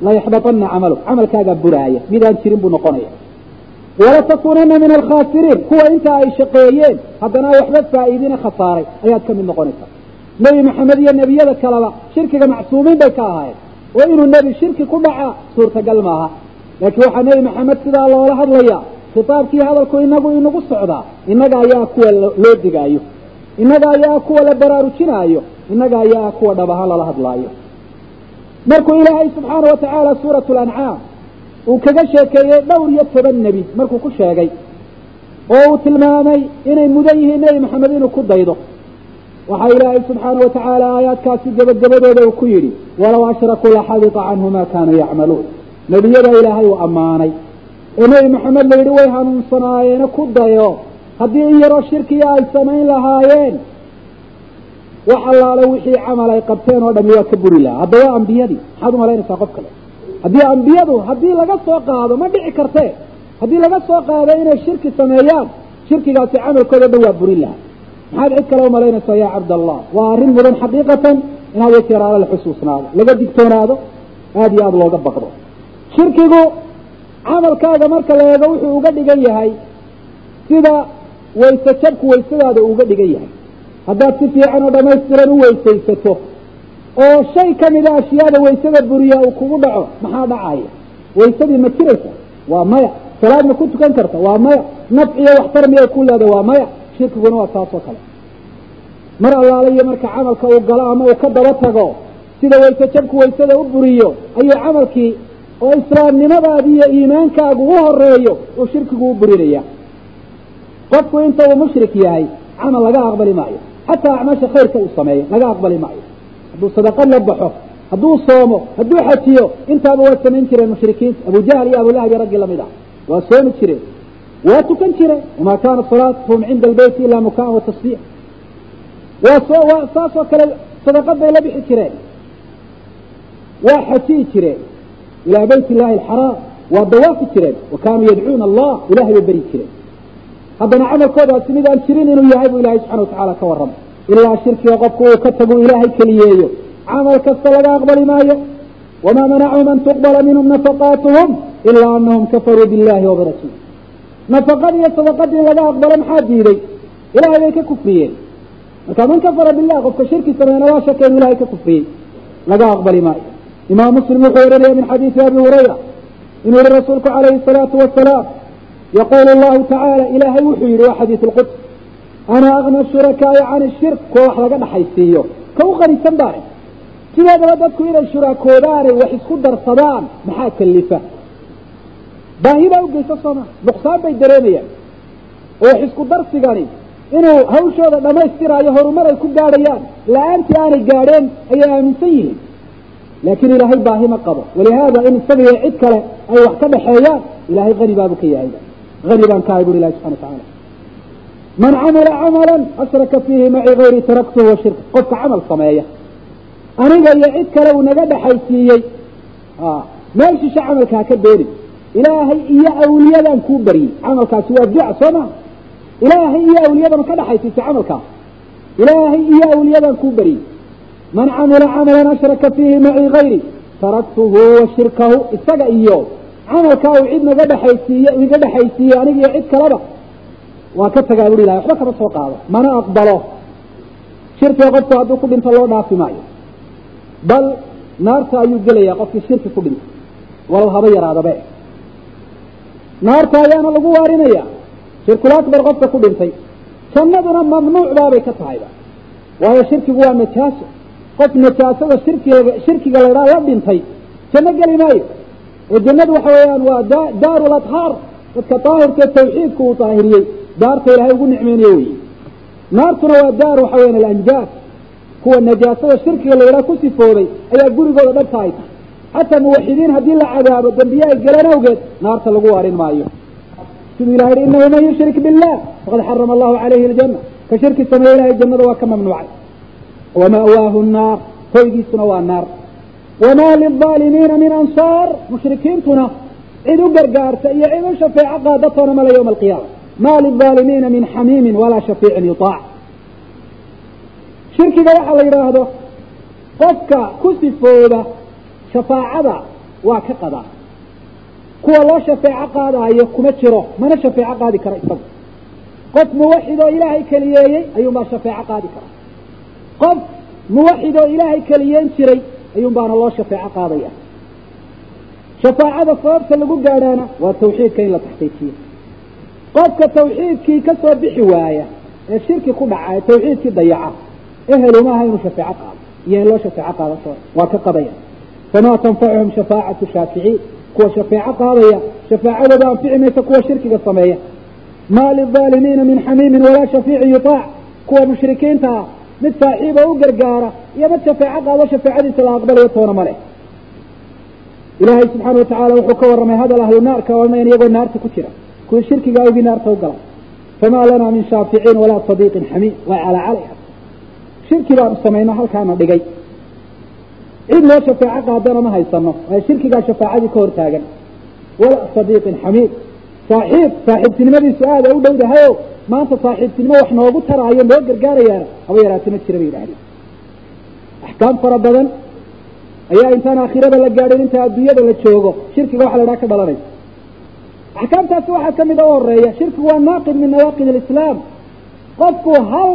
Layaxbaطana camaluk camalkaagaa buraaya. Midaan jirin buu noqonaya. Walatakunana min alkhaasiriin kuwa inta ay shaqeeyeen haddana waxba faa'iidina khasaaray. Ayaad ka mid noqonaysaa. Nebi maxamed iyo nebiyada kaleba shirkiga macsuumiin bay ka ahaayeen. Oo inuu nebi shirki ku dhaca suurtagal maaha. Laakiin waxaa nebi maxamed sidaa loola hadlaya khitaabkii hadalku inagu inagu socdaa innaga ayaa kuwa loo digaayo. Innaga ayaa kuwa la baraarujinaayo innaga ayaa kuwa dhab ahaan lala hadlaayo. Markuu ilaahay subxaana wa tacaala suuratu lancaam uu kaga sheekeeyey dhowr iyo toban nebi markuu ku sheegay oo uu tilmaamay inay mudan yihiin nebi maxamed inuu ku daydo. Waxaa ilaahay subxaana wa tacaala aayaadkaasi gebagabadooda uu ku yidhi walow ashrakuu laxabita canhu ma kaanuu yacmaluun. Nebiyada ilaahay uu ammaanay. Ee nebi maxamed la yidhi way hanuunsanaayeena ku dayo. Haddii in yaroo shirkiya ay samayn lahaayeen wax allaale wixii camal ay qabteen oo dhami waa ka buri lahaa hadda waa ambiyadii maxaad umalaynaysaa qof kale. Haddii ambiyadu haddii laga soo qaado ma dhici kartee. Haddii laga soo qaado inay shirki sameeyaan shirkigaasi camalkooda dhan waa burin lahaa maxaad cid kale umalaynaysaa ya cabdallah waa arrin mudan xaqiiqatan in ala la xusuusnaado laga digtoonaado aada iyo aada looga baqdo. Shirkigu camalkaaga marka la eego wuxuu uga dhigan yahay sida wayse jabku waysadaada uga dhigan yahay haddaad si fiican oo dhamaystiran u weysaysato oo shay kamida ashyaada waysada buriya uu kugu dhaco maxaa dhacaya? Waysadii ma jiraysa? Waa maya. Salaad ma ku tukan karta? Waa maya. Nafciyo waxtar miyay ku leeda? Waa maya. Shirkiguna waa taas oo kale. Mar allaale iyo marka camalka uu galo ama uu ka daba tago sida wayse jabku waysada u buriyo ayuu camalkii oo islaamnimadaadi iyo iimaankaagu u horeeyo uu shirkigu u burinaya. Qofku inta uu mushrik yahay camal laga aqbali maayo xataa acmaasha khayrka uu sameeyo laga aqbali maayo hadduu sadaqad la baxo hadduu soomo hadduu xajiyo intaaba waa samayn jireen mushrikiinta abujahl iyo abulahab iyo raggii la mid ah waa soomi jireen waa tukan jireen wamaa kaanat salaatuhum cinda albeyti ilaa mukaan wa waa soo saas oo kale sadaqad bay la bixi jireen waa xajiyi jireen ilaa bayt illahi alxaraam waa dawaafi jireen wa kaanuu yadcuuna allah ilahay bay beri jireen haddana camalkoodaasi mid aan jirin inuu yahay buu ilahay subxana watacala ka warramay ilaa shirkiga qofku uu ka tagu ilaahay keliyeeyo. Camal kasta laga aqbali maayo. wamaa manacahum an tuqbala minhum nafaqaatuhum ilaa anahum kafaruu billahi wa birasuuli nafaqadii iyo sadaqadii laga aqbalo maxaa diiday? Ilahay bay ka kufriyeen. Marka man kafara billah qofka shirki sameeyna laa shaka inuu ilahay ka kufriyey. Laga aqbali maayo. Imaam muslim wuxuu oranaya min xadiisi abi hurayra. Inuu yihi rasuulku calayhi الsalaatu wasalaam yaqulu llahu tacaala ilaahay wuxuu yihi waa xadiis lquds ana agna shurakaai can shirk kuwa wax laga dhaxaysiiyo ka u qanisan baane sideedaba dadku inay shuraakoodaanay wax isku darsadaan maxaa kalifa baahi baa ugeysa sooma nuqsaan bay dareemayaan oo wax isku darsigani inuu hawshooda dhamaystiraayo horumar ay ku gaadhayaan la'aantii aanay gaadheen ayay aaminsan yihiin laakiin ilaahay baahi ma qabo walihaada in isaga iyo cid kale ay wax ka dhaxeeyaan ilahay hani baabu ka yahay hani baan ka ahay buri ilahi subxana watacaala man camila camalan ashraka fiihi maci gayri taraktuhu wa shirka qofka camal sameeya aniga iyo cid kale uu naga dhaxaysiiyey meel shishe camalka ha ka doonin ilaahay iyo awliyadan kuu baryey camalkaasi waa duca soo maa ilaahay iyo awliyadama ka dhaxaysiisay camalkaas ilaahay iyo awliyadan kuu baryey man camila camalan ashraka fiihi maci gayri taraktuhu wa shirkahu isaga iyo camalkaa uu cid naga dhexaysiiye iga dhexaysiiyey aniga iyo cid kaleba waa ka tagaa buri ilahay waxba kama soo qaado. Mana aqbalo. Shirkiga qofku hadduu ku dhinto loo dhaafi maayo. Bal naarta ayuu gelayaa qofkii shirki ku dhinto walow haba yaraadabe naarta ayaana lagu waarinaya shirkul akbar qofka ku dhintay. Jannaduna mamnuuc baabay ka tahayba. Waayo shirkigu waa najaaso qof najaasada shirkiga shirkiga laydhaa la dhintay janno geli maayo oo jannadu waxa weeyaan waa da daaru ladhaar dadka daahirkee tawxiidku uu daahiriyey daarta ilaahay ugu nicmeynayo wey naartuna waa daar waxa weyan alanjaas. Kuwa najaasada shirkiga laydhaa ku sifoobay ayaa gurigooda dhabta ay tahay. Xataa muwaxidiin haddii la cadaabo dambiye ay galeen awgeed naarta lagu waarin maayo. Siduu ilahay hi inahu man yushrik billah faqad xarama allahu calayhi aljanna. Ka shirki sameeye ilahay jannada waa ka mamnuucay. Wama'waahu naar hoygiisuna waa naar wamaa lilظaalimiina min ansaar mushrikiintuna cid u gargaarta iyo cid u shafeeco qaadatoona male yowma alqiyaama ma lilظaalimiina min xamiimin walaa shafiicin yutaac shirkiga waxaa la yidhaahdo qofka ku sifooba shafaacada waa ka qadaa kuwa loo shafeeco qaadaayo kuma jiro mana shafeeco qaadi kara isagu qof muwaxid oo ilaahay keliyeeyey ayuunbaa shafeeco qaadi kara qof muwaxid oo ilaahay keliyeyn jiray ayuun baana loo shafeeco qaadaya. Shafaacada sababta lagu gaadhaana waa tawxiidka in la taxqiijiyo. Qofka tawxiidkii ka soo bixi waaya ee shirki ku dhaca ee tawxiidkii dayaca ehelu maaha inuu shafeeco qaado iyo in loo shafeeco qaado soo waa ka qadaya famaa tanfacuhum shafaacatu shaaficiin kuwa shafeeco qaadaya shafaacadooda anfici maysa kuwa shirkiga sameeya. Maa lilظaalimiina min xamiimin walaa shafiicin yutaac kuwa mushrikiinta ah mid saaxiiba u gargaara iyo mid shafeeco qaado shafeecadiisa la aqbalayo toona ma leh. Ilaahay subxaana watacala wuxuu ka warramay hadal ahlu naarka odhanayan iyagoo naarta ku jira. Kuwii shirkiga awgii naarta u gala. Famaa lanaa min shaaficiin walaa sadiiqin xamiim waa calaa calay shirki baanu samayno halkaana dhigay. Cid loo shafeeco qaadana ma haysano waayo shirkigaa shafaacadii ka hor taagan wala sadiiqin xamiid saaxiib saaxiibtinimadiisu aada u dhowdahayo maanta saaxiibtinimo wax noogu taraayo noo gargaarayaana haba yaraate ma jira bay yidhahdeen. Axkaam fara badan ayaa intaan aakhirada la gaadhin inta adduunyada la joogo shirkiga waxa la dhaha ka dhalanaysa. Axkaamtaasi waxaa ka mid a u horreeya shirkigu waa naaqid min nawaaqid alislaam. Qofku hal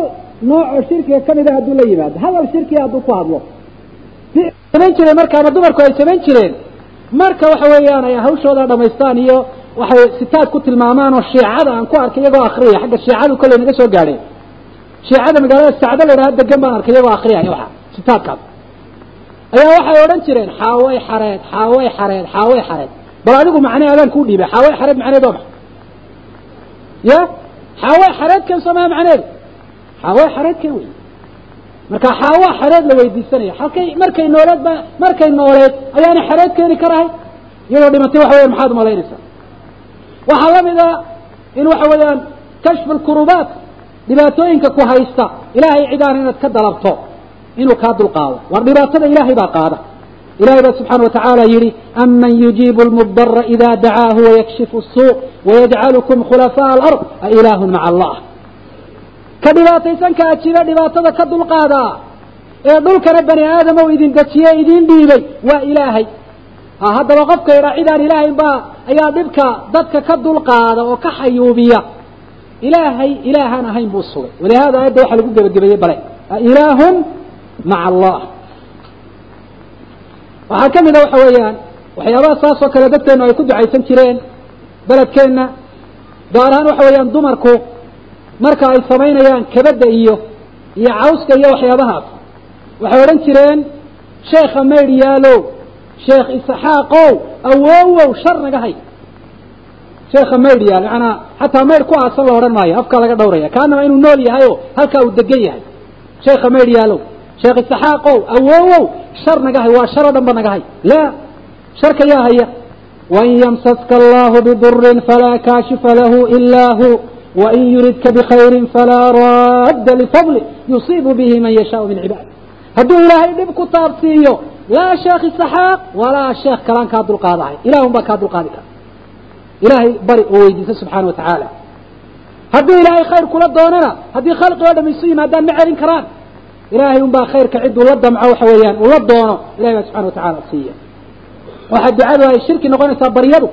noocoo shirkiga ka mid a hadduu la yimaado hadal shirkiga hadduu ku hadlo. Samayn jireen markaama dumarku ay samayn jireen marka waxa weeyaan ay hawshooda dhamaystaan iyo waxay sitaad ku tilmaamaan oo shiicada aan ku arkay iyagoo akriyaya xagga shiicadu kolley naga soo gaadheen shiicada magaalada sacdo la yidhaha degan baan arkay iyagoo akriyaya waxa sitaadkaas. Ayaa waxay odhan jireen xaaway xareed xaaway xareed xaaway xareed. Bal adigu macnee adaan kuu dhiibay xaaway xareed macneed waa maxay ya? Xaaway xareedkan somaa macneedu xaaway xareedkan wey marka xaawa xareed la weydiisanaya halkay markay nooleed ba markay nooleed ayaana xareed keeni karahay? Iyadoo dhimatay waxa weya maxaad umalaynaysaa waxaa la mid a in waxa weeyaan kashfu lkurubaat dhibaatooyinka ku haysta ilaahay cidaan inaad ka dalabto inuu kaa dulqaado. War dhibaatada ilaahay baa qaada. Ilahay baa subxaana watacaala yihi aman yujiibu lmubdara ida dacaahu wayakshifu suu wayajcalukum khulafaa alard ailaahu maca allah. Ka dhibaataysanka a jira dhibaatada ka dulqaadaa ee dhulkana bani aadamow idin dejiyey idin dhiibay waa ilaahay haddaba qofka yidhaa cidaan ilaahay baa ayaa dhibka dadka ka dulqaada oo ka xayuubiya. Ilaahay ilaahaan ahayn buu sugay. Walihada aayadda waxaa lagu gebagabeeyey bale ilaahun maca allah waxaa ka mid a waxa weeyaan waxyaabaha saas oo kale dadkeenu ay ku ducaysan jireen beledkeenna gaar ahaan waxa weeyaan dumarku marka ay samaynayaan kabadda iyo iyo cawska iyo waxyaabahaas. Waxay odhan jireen sheekha maydh yaalow sheekh isxaaqow awowow shar naga hay. Sheekha maydh yaal macanaa xataa maydh ku aasan la odhan maayo afkaa laga dhawraya kaanama inuu nool yahay oo halkaa uu degan yahay. Sheekha maydh yaalow sheekh isxaaqow awowow shar naga hay waa shar oo dhan ba naga hay. Laa sharka yaa haya. Wain yamsaska allahu bidurin falaa kaashifa lahu ilaa hu wain yuridka bkhayri falaa radda lifadli yusiibu bihi man yashaau min cibaadi hadduu ilaahay dhib ku taabsiiyo laa sheekh isaxaaq walaa sheekh kalaan kaa dulqaadahay. Ilahun baa kaa dulqaadi kara ilaahay bari oo weydiisa subxaana watacaala hadduu ilaahay khayr kula doonana haddii khalqi oo dham isu yimaadaan ma celin karaan. Ilaahay un baa khayrka cid ula damco waxa weeyaan ula doono. Ilahay baa subxana watacaala siiya waxaa ducadu ay shirki noqonaysaa baryadu.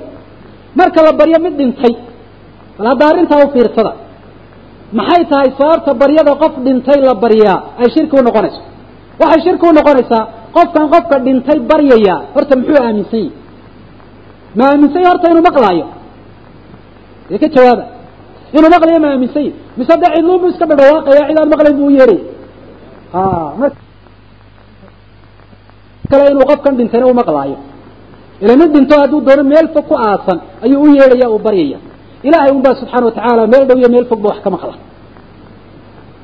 Marka la baryo mid dhintay bal hadda arrintaa u fiirsada maxay tahay sababta baryada qof dhintay la baryaa ay shirki u noqonayso? Waxay shirki u noqonaysaa qofkan qofka dhintay baryaya horta muxuu aaminsan yahi ma aaminsan horta inuu maqlaayo? Dee ka jawaaba. Inuu maqlayo ma aaminsan yahi mise de cidluun buu iska dhadhawaaqaya cid aan maqlayn buu u yeeraya mar kale inuu qofkan dhintayna u maqlaayo. Ila mid dhinto hadduu doono meel fog ku aasan ayuu u yeedhaya uu baryaya. Ilahay un baa subxaana watacaala meel dhow iyo meel fog ba wax ka maqla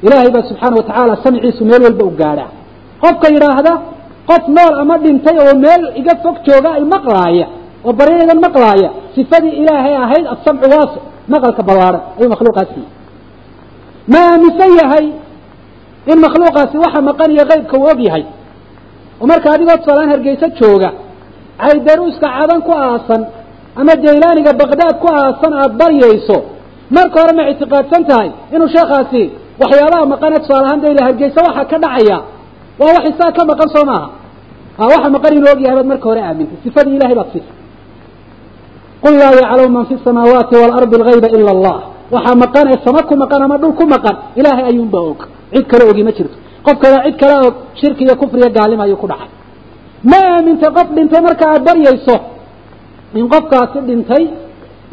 ilaahay baa subxaana watacaala samciisu meel walba u gaadhaa. Qofka yidhaahda qof nool ama dhintay oo meel iga fog jooga ay maqlaaya oo baryadan maqlaaya sifadii ilaahay ahayd asamcu waasi maqalka ballaaran ayuu makhluuqaas ma aaminsan yahay in makhluuqaasi waxa maqan iyo qeybka uu og yahay? Oo marka adigoo tusaalaan hargeysa jooga caydaruuska cadan ku aasan ama jaylaaniga baqdaad ku aasan aada baryayso marka hore ma ictiqaadsan tahay inuu sheekhaasi waxyaabaha maqane tusaale ahaan dayla hargeysa waxaa ka dhacaya waa wax isaa ka maqan soo maaha. Waxa maqan inuu og yahay baad marka hore aamintay. Sifadii ilahay baad siisay qul laa yaclamu man fi samaawaati waalardi algayba ila allah. Waxaa maqan ee sama ku maqan ama dhul ku maqan ilaahay ayuunba og. Cid kale ogi ma jirto. Qof kale cid kale og shirki iyo kufriya gaalima ayuu ku dhacay. Ma aamintay qof dhintay marka aad baryayso. In qofkaasi dhintay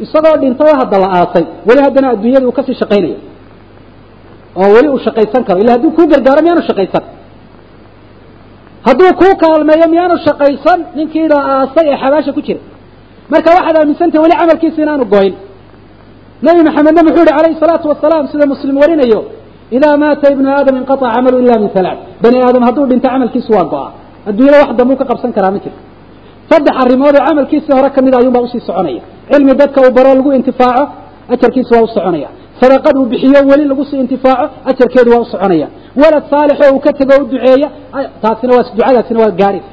isagoo dhintay hadda la aasay weli haddana adduunyada uu ka sii shaqaynayo oo weli uu shaqaysan karo. Illa hadduu kuu gargaaro miyaanu shaqaysan hadduu kuu kaalmeeyo miyaanu shaqaysan ninkii la aasay ee xabaasha ku jira. Marka waxaad aaminsantahay weli camalkiisa inaanu goyn. Nabi maxamedna muxuu yihi calayhi salaatu wasalaam sida muslim warinayo idaa maata ibnu aadam inqaطca camalu ila min halaaث bani aadam hadduu dhinto camalkiisu waa go-a adduunyada wax dambuu ka qabsan karaa ma jirto. Saddex arrimood oo camalkiisii hore ka mid a ayuun baa u sii soconaya. Cilmi dadka uu baro lagu intifaaco ajarkiisa waa u soconaya sadaqad uu bixiyo weli lagu sii intifaaco ajarkeedu waa u soconaya. Walad saalix oo uu ka tego u duceeya taasina waa ducadaasina waa gaaraysa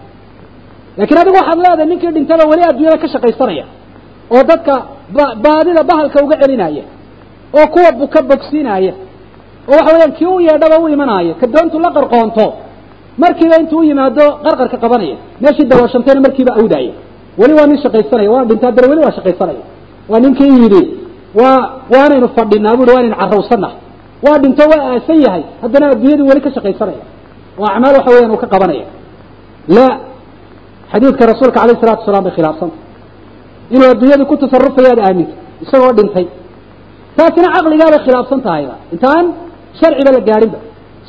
lakiin adigu waxaad leedahay ninkii dhintaba weli adduunyada ka shaqaysanaya oo dadka baadida bahalka uga celinaya oo kuwa buka bogsiinaya oo waxa weeyaan kii u yeedhaba u imanaayo ka doontu la qarqoonto markiiba intuu u yimaado qarqarka qabanaya meeshii dawoshantayna markiiba awdaaya weli waa nin shaqaysanaya waa dhinta haddana weli waa shaqaysanaya. Waa ninkii yidhi waa waanaynu fadhinaa buui waanaynu carrawsanah waa dhinto waa aasan yahay. Haddana adduunyadii weli ka shaqaysanaya oo acmaal waxa weeyaan uu ka qabanaya. La xadiidka rasuulka alayh salatu wasalaam bay khilaafsanta inuu adduunyadii ku tasarufayo aad aaminto isagoo dhintay. Taasina caqligaabay khilaafsan tahayba. Intaan sharciba la gaadhinba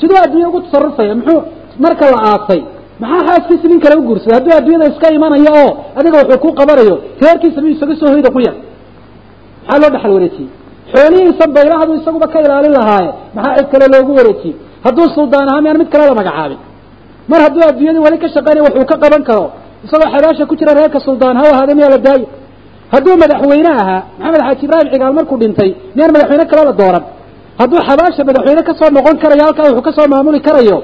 siduu adduunya ugu tasarufaya muxuu marka la aasay maxaa xaaskiisi nin kale u guursaday? Hadduu adduunyada iska imanayo oo adiga wuxuu ku qabanayo reerkiisa miyuu isaga soo hoyda ku yar maxaa loo dhexal wareejiyey? Xoolihiisa baylahadu isaguba ka ilaalin lahaaye maxaa cid kale loogu wareejiyey? Hadduu suldaan ahaa miyaan mid kale la magacaabin mar hadduu adduunyadii weli ka shaqaynaya waxuu ka qaban karo. Isagoo xabaasha ku jira reerka suldaan ha ahaade miyaa la daayo. Hadduu madaxweyne ahaa maxamed xaaji ibraahim cigaal markuu dhintay miyaan madaxweyne kale la dooran. Hadduu xabaasha madaxweyne ka soo noqon karayo halkaa wuxuu ka soo maamuli karayo.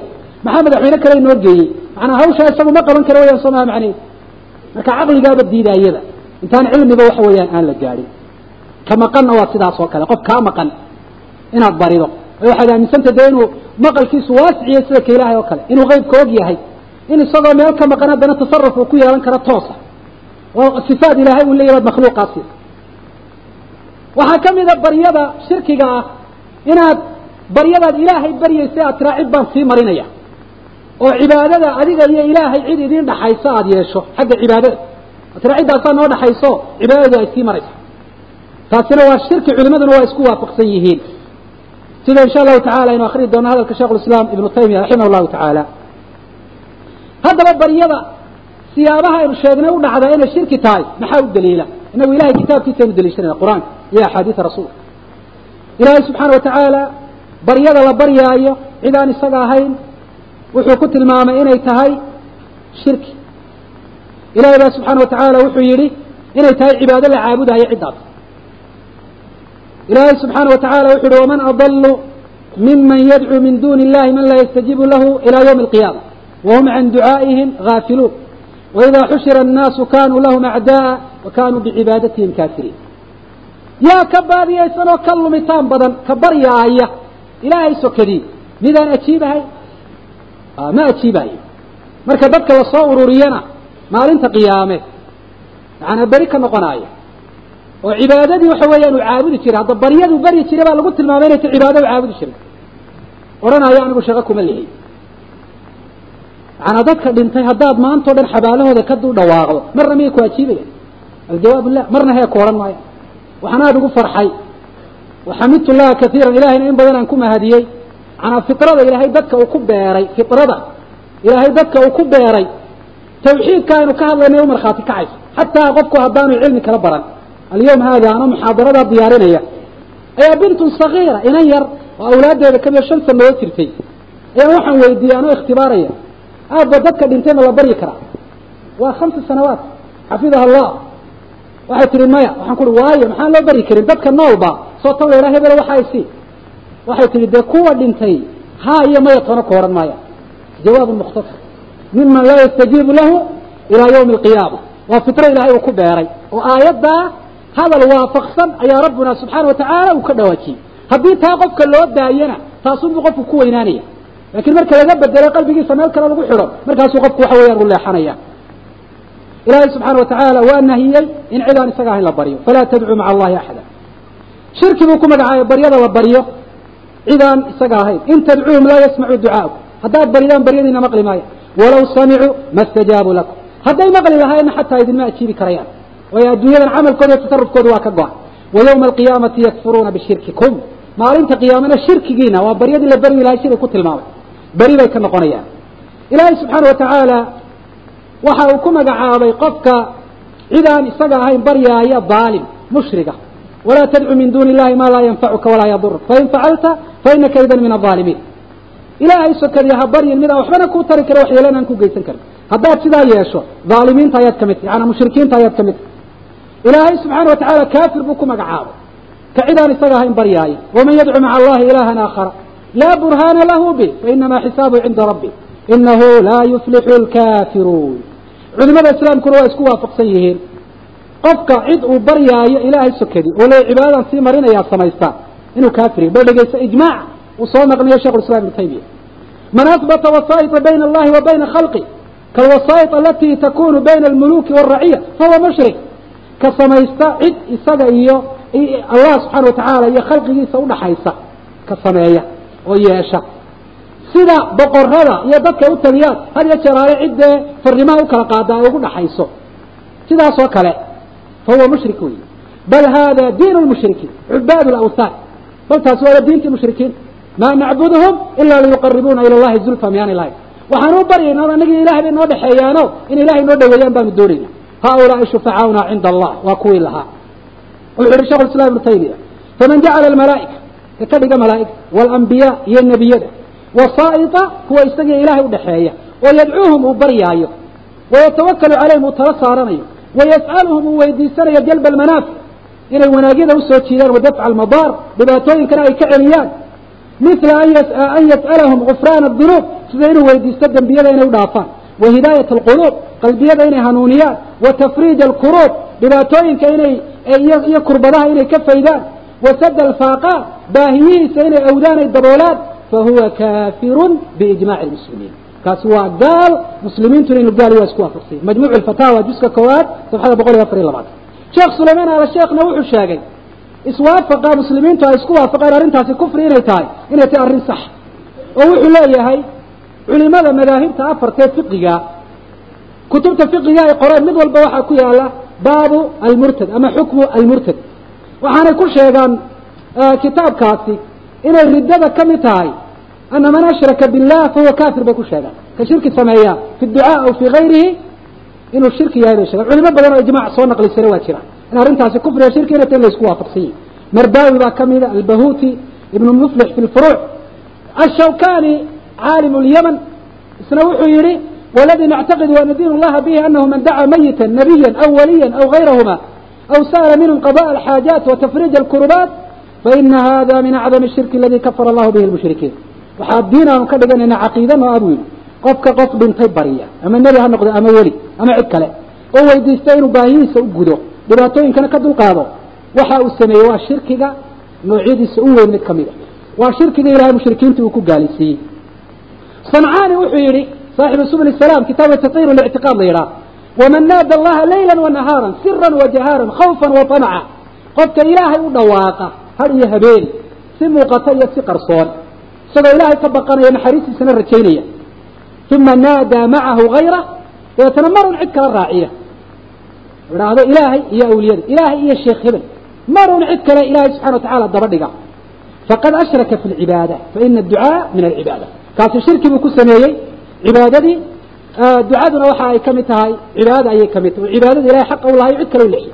Maxaa madaxweyne kale inoo geeyey? Macnaa hawshaa isagu ma qaban karo wayaan soo maha macneed marka caqligaaba diidaayada. Intaan cilmiba waxa weeyaan aan la gaadhin ka maqanna waa sidaas oo kale. Qof kaa maqan inaad barido. Waxaad aaminsantay dee inuu maqalkiisu waasiciyey sida ka ilaahay oo kale inuu qeybka og yahay in isagoo meel ka maqan haddana tasaruf uu ku yeelan karo toosa. Oo sifaad ilaahay uu leeyahy baad makhluuqaasi. Waxaa ka mida baryada shirkiga ah inaad baryadaad ilaahay baryaysa aad tiraa cid baan sii marinaya. Oo cibaadada adiga iyo ilaahay cid idiin dhaxayso aada yeesho xagga cibaadada. Ad tiraa ciddaasaa noo dhaxayso cibaadadu ay sii marayso taasina waa shirki culimaduna waa isku waafaqsan yihiin. Sida insha allahu tacala aynu akrii doono hadalka sheikh lislaam ibnu taymiya raximah llahu tacaala. Haddaba baryada siyaabaha aynu sheegnay u dhacdaa inay shirki tahay maxaa u daliila? Inagu ilahay kitaabkiisa aynu daliishanayna qur'aanka iyo axaadiisa rasuulka ilaahay subxaana watacaala baryada la baryaayo cid aan isaga ahayn wuxuu ku tilmaamay inay tahay shirki. Ilahay baa subxaana watacaala wuxuu yidhi inay tahay cibaado la caabudayo ciddaas ilaahay subxaana watacaala wuxu uhi waman adalu miman yadcuu min duni illahi man laa yastajiibu lahu ila ywmi alqiyaama wahum can ducaa'ihim gaafiluun waida xushira annaasu kanuu lahum acda'a wa kanuu bicibaadatihim kaafiriin. Yaa ka baadiyaysan oo ka lumitaan badan ka baryaaya ilaahay sokadii midaan ajiibahay? Ma ajiibayo marka dadka la soo ururiyana maalinta qiyaame yaana beri ka noqonaayo oo cibaadadii waxa weeyaan uu caabudi jiray hadda baryaduu baryi jiray baa lagu tilmaamay inay ta cibaado u caabudi jiray. Odhanaayo anigu shaqo kuma lihi. Macanaa dadka dhintay haddaad maantao dhan xabaalahooda ka dul dhawaaqdo marna miyay ku ajiibayan aljawaab lah marna hee ku odhan maayo. Waxaan aada ugu farxay. Waxamidtu llaha kaiiran ilahayna in badan aan ku mahadiyey. Macanaa fitrada ilaahay dadka uu ku beeray fitrada. Ilaahay dadka uu ku beeray. Tawxiidka aynu ka hadlaynay u markhaati kacayso xataa qofku haddaanu cilmi kala baran alyawm haada ano muxaadaradaa diyaarinaya ayaa bintun sagiira inan yar oo awlaaddeeda kamida shan sanadood jirtay ayaan waxaan weydiiyey anoo ikhtibaaraya aabba dadka dhintay ma la baryi karaa waa khamsa sanawaat xafidaha allah waxay tihi maya waxaan ku uhi waayo maxaan loo baryi karin dadka noolba soo tan la yidhaha hebelo waxa ay sii waxay tihi dee kuwa dhintay haa iyo maya toona ku odhan maaya jawaabun mukhtasar miman laa yastajiibu lahu ilaa yawmi alqiyaama waa fitro ilaahay uu ku beeray oo aayaddaa hadal waafaqsan ayaa rabbuna subxaana watacaala uu ka dhawaajiyey. Haddii taa qofka loo daayana taasunbuu qofku ku weynaanaya lakiin marka laga bedelo qalbigiisa meel kale lagu xidho markaasuu qofku waxa weeyaan u leexanaya ilaahay subxaana watacaala waa nahiyey in cid aan isaga ahayn la baryo falaa tadcuu maca allahi axada. Shirki buu ku magacaabay baryada la baryo cid aan isaga ahayn. In tadcuuhum laa yasmacuu ducaakum haddaad baridaan baryadiina maqli maayo. Walaw samicuu ma stajaabuu lakum. Hadday maqli lahaayna xataa idinma ajiibi karayaan waayo adduunyadan camalkooda tasarufkooda waa ka go-an wa yawma alqiyaamati yakfuruuna bishirkikum maalinta qiyaamana shirkigiina waa baryadii la baryi lahay siday ku tilmaamay beri bay ka noqonayaan ilaahay subxaana watacaala waxa uu ku magacaabay qofka cid aan isaga ahayn baryaaya daalim mushriga walaa tadcu min duuni illahi maa laa yanfacuka walaa yaduruk fain facalta fainaka idan min alaalimiin ilaahay sokadiya ha baryin mid aan waxbana kuu tari kara waxyeelana aan ku geysan karin haddaad sidaa yeesho dhaalimiinta ayaad ka mid tahy yaana mushrikiinta ayaad ka mid tahy ilaahay subxaana watacaala kaafir buu ku magacaabay ka cid aan isaga ahayn baryaaya waman yadcu maca allahi ilahan aakhara laa burhaana lahu bih fainamaa xisaabuhu cinda rabbi inahu laa yuflixu lkafiruun culimada islaamkuna waa isku waafaqsan yihiin qofka cid uu baryaayo ilaahay sokadi oo le cibaadadan sii marinayaa samaystaa inuu kaafiriy bal dhegeysta ijmaac uu soo naqliyo shekh islam ibnu taymiya man asbata wasaa'ita bayna allahi wa bayna khalqi kalwasaa'it alati takunu bayna almuluki wاlraciya fahuwa mushrik ka samaysta cid isaga iyo allah subxaana watacaala iyo khalqigiisa udhaxaysa ka sameeya oo yeesha. Sida boqorada iyo dadka u taliyaan had iyo jeeraale ciddee farrimaha u kala qaada ay ugu dhaxayso. Sidaas oo kale fahuwa mushrik wey bal hada diin lmushrikiin cubaad lawthaan bal taasi waaba diintii mushrikiin. Maa nacbuduhum ila liyuqaribuuna ila llahi zulfa miyaani lahay waxaan u baryayna anagii ilahay bay noo dhexeeyaano in ilahay noo dhaweeyaan baanu doonayna haulaai shufacaauna cinda allah waa kuwii lahaa wuxuu yihi shekh islam ibnu taymiya faman jacala almalaa'ika ka ka dhiga malaa'igta waalambiyaa iyo nebiyada wasaa'ita kuwa isagii ilaahay udhaxeeya oo yadcuuhum uu baryaayo wayatawakalu calayhim uu tala saaranayo wayas'aluhum uu weydiisanayo jalba almanaafic inay wanaagyada u soo jiidaan wadafca almadaar dhibaatooyinkana ay ka celiyaan mila an yas'alahum gufraana adunuub sida inuu weydiisto dembiyada inay u dhaafaan wa hidaayat alquluub qalbiyada inay hanuuniyaan wa tafriij alkuruub dhibaatooyinka inay iyo kurbadaha inay ka faydaan wa sada alfaaqaa baahiyihiisa inay awdaan ay daboolaan fahuwa kaafirun biijmaci lmuslimiin kaasi waa gaal muslimiintuna inu gaal waa isku waafaqsanya majmuuc alfataawa juska koowaad sabxada boqol iyo afar iyo labaatan sheekh sulaymaan ala sheekhna wuxuu sheegay iswaafaqa muslimiintu ay isku waafaqeen arrintaasi kufri inay tahay inay tahay arrin sax oo wuxuu leeyahay culimada madaahibta afartee fiqiga kutubta fiqiga ay qoreen mid walba waxaa ku yaalla baabu almurtad ama xukmu almurtad. Waxaanay ku sheegaan kitaabkaasi inay riddada ka mid tahay ana man ashraka billah fahuwa kafir bay ku sheegaan. Ka shirki sameeya fi ducaa aw fi gayrihi inuu shirki yahay bay sheegaan. Culimo badan oo ijmac soo naqlisana waa jira in arrintaasi kufriga shirki inay tahay in la isku waafaqsan yihi mardaawi baa kamida albahuti ibnu muflix fi lfuruuc ashawkani caalim lyaman isna wuxuu yihi wladii nactaqidu an diin llaha bihi anahu man dacaa mayita nabiya aw waliya aw gayrahuma aw sa'la minhum qadaء alxaajaat watafriij alkurubaat faina hada min acdam shirki aladi kafara allahu bihi lmushrikiin waxaa diin aanu ka dhiganayna caqiida noo abu yihi qofka qof dhintay bariya ama nebi ha noqdo ama weli ama cid kale oo weydiista inuu baahihiisa u gudo dhibaatooyinkana ka dulqaado waxa uu sameeyey waa shirkiga noocyadiisa u weyn mid ka mid a waa shirkiga ilahay mushrikiinta uu ku gaalaysiiyey سمعاني وحيري صاحب سبل السلام كتاب التطهير والاعتقاد ليرا ومن نادى الله ليلا ونهارا سرا وجهارا خوفا وطمعا قد إلهي ودواقة هل يهبين سمو قتية سقرصون سقى إلهي كبقنا ينحريس سنة رجينية ثم نادى معه غيره ويتنمر عدك الراعية هذا إلهي يا أوليان إلهي يا شيخ هبل مر عدك إلهي سبحانه وتعالى الضبط فقد أشرك في العبادة فإن الدعاء من العبادة kaasi shirki buu ku sameeyey. Cibaadadii ducaduna waxa ay ka mid tahay cibaadada ayay ka mid tahay. Oo cibaadada ilahay xaqa u lahay cid kale u lexiy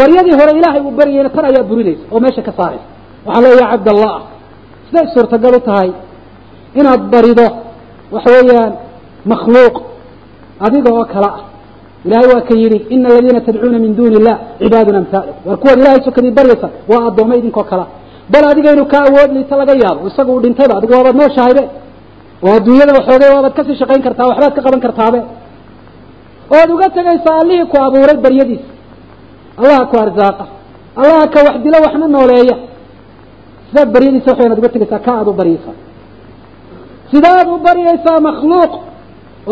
baryadii hore ilaahay uu baryayna tan ayaa burinaysa oo meesha ka saaraysa waxaa leeya ya cabdallah siday suurtagal u tahay inaad barido waxa weeyaan makhluuq adiga oo kale ah. Ilahay waa ka yidhi ina aladiina tadcuuna min duni illah cibaadun amhaalukum war kuwaad ilahay sokadii baryaysa waa addoommo idinkoo kalea bal adiga inuu kaa awood liita laga yaabo isaga uu dhintayba adigu waabaad nooshahaybe oo adduunyada waxoogay waabaad ka sii shaqayn kartaa waxbaad ka qaban kartaabe. Oad uga tegaysaa allihii ku abuuray baryadiisa. Allaha ku arzaaqa. Allaha ka wax dilo waxna nooleeya. Sidaad baryadiisa waxayn ad uga tegaysaa ka aad u baryaysaa. Sidaad u baryaysaa makhluuq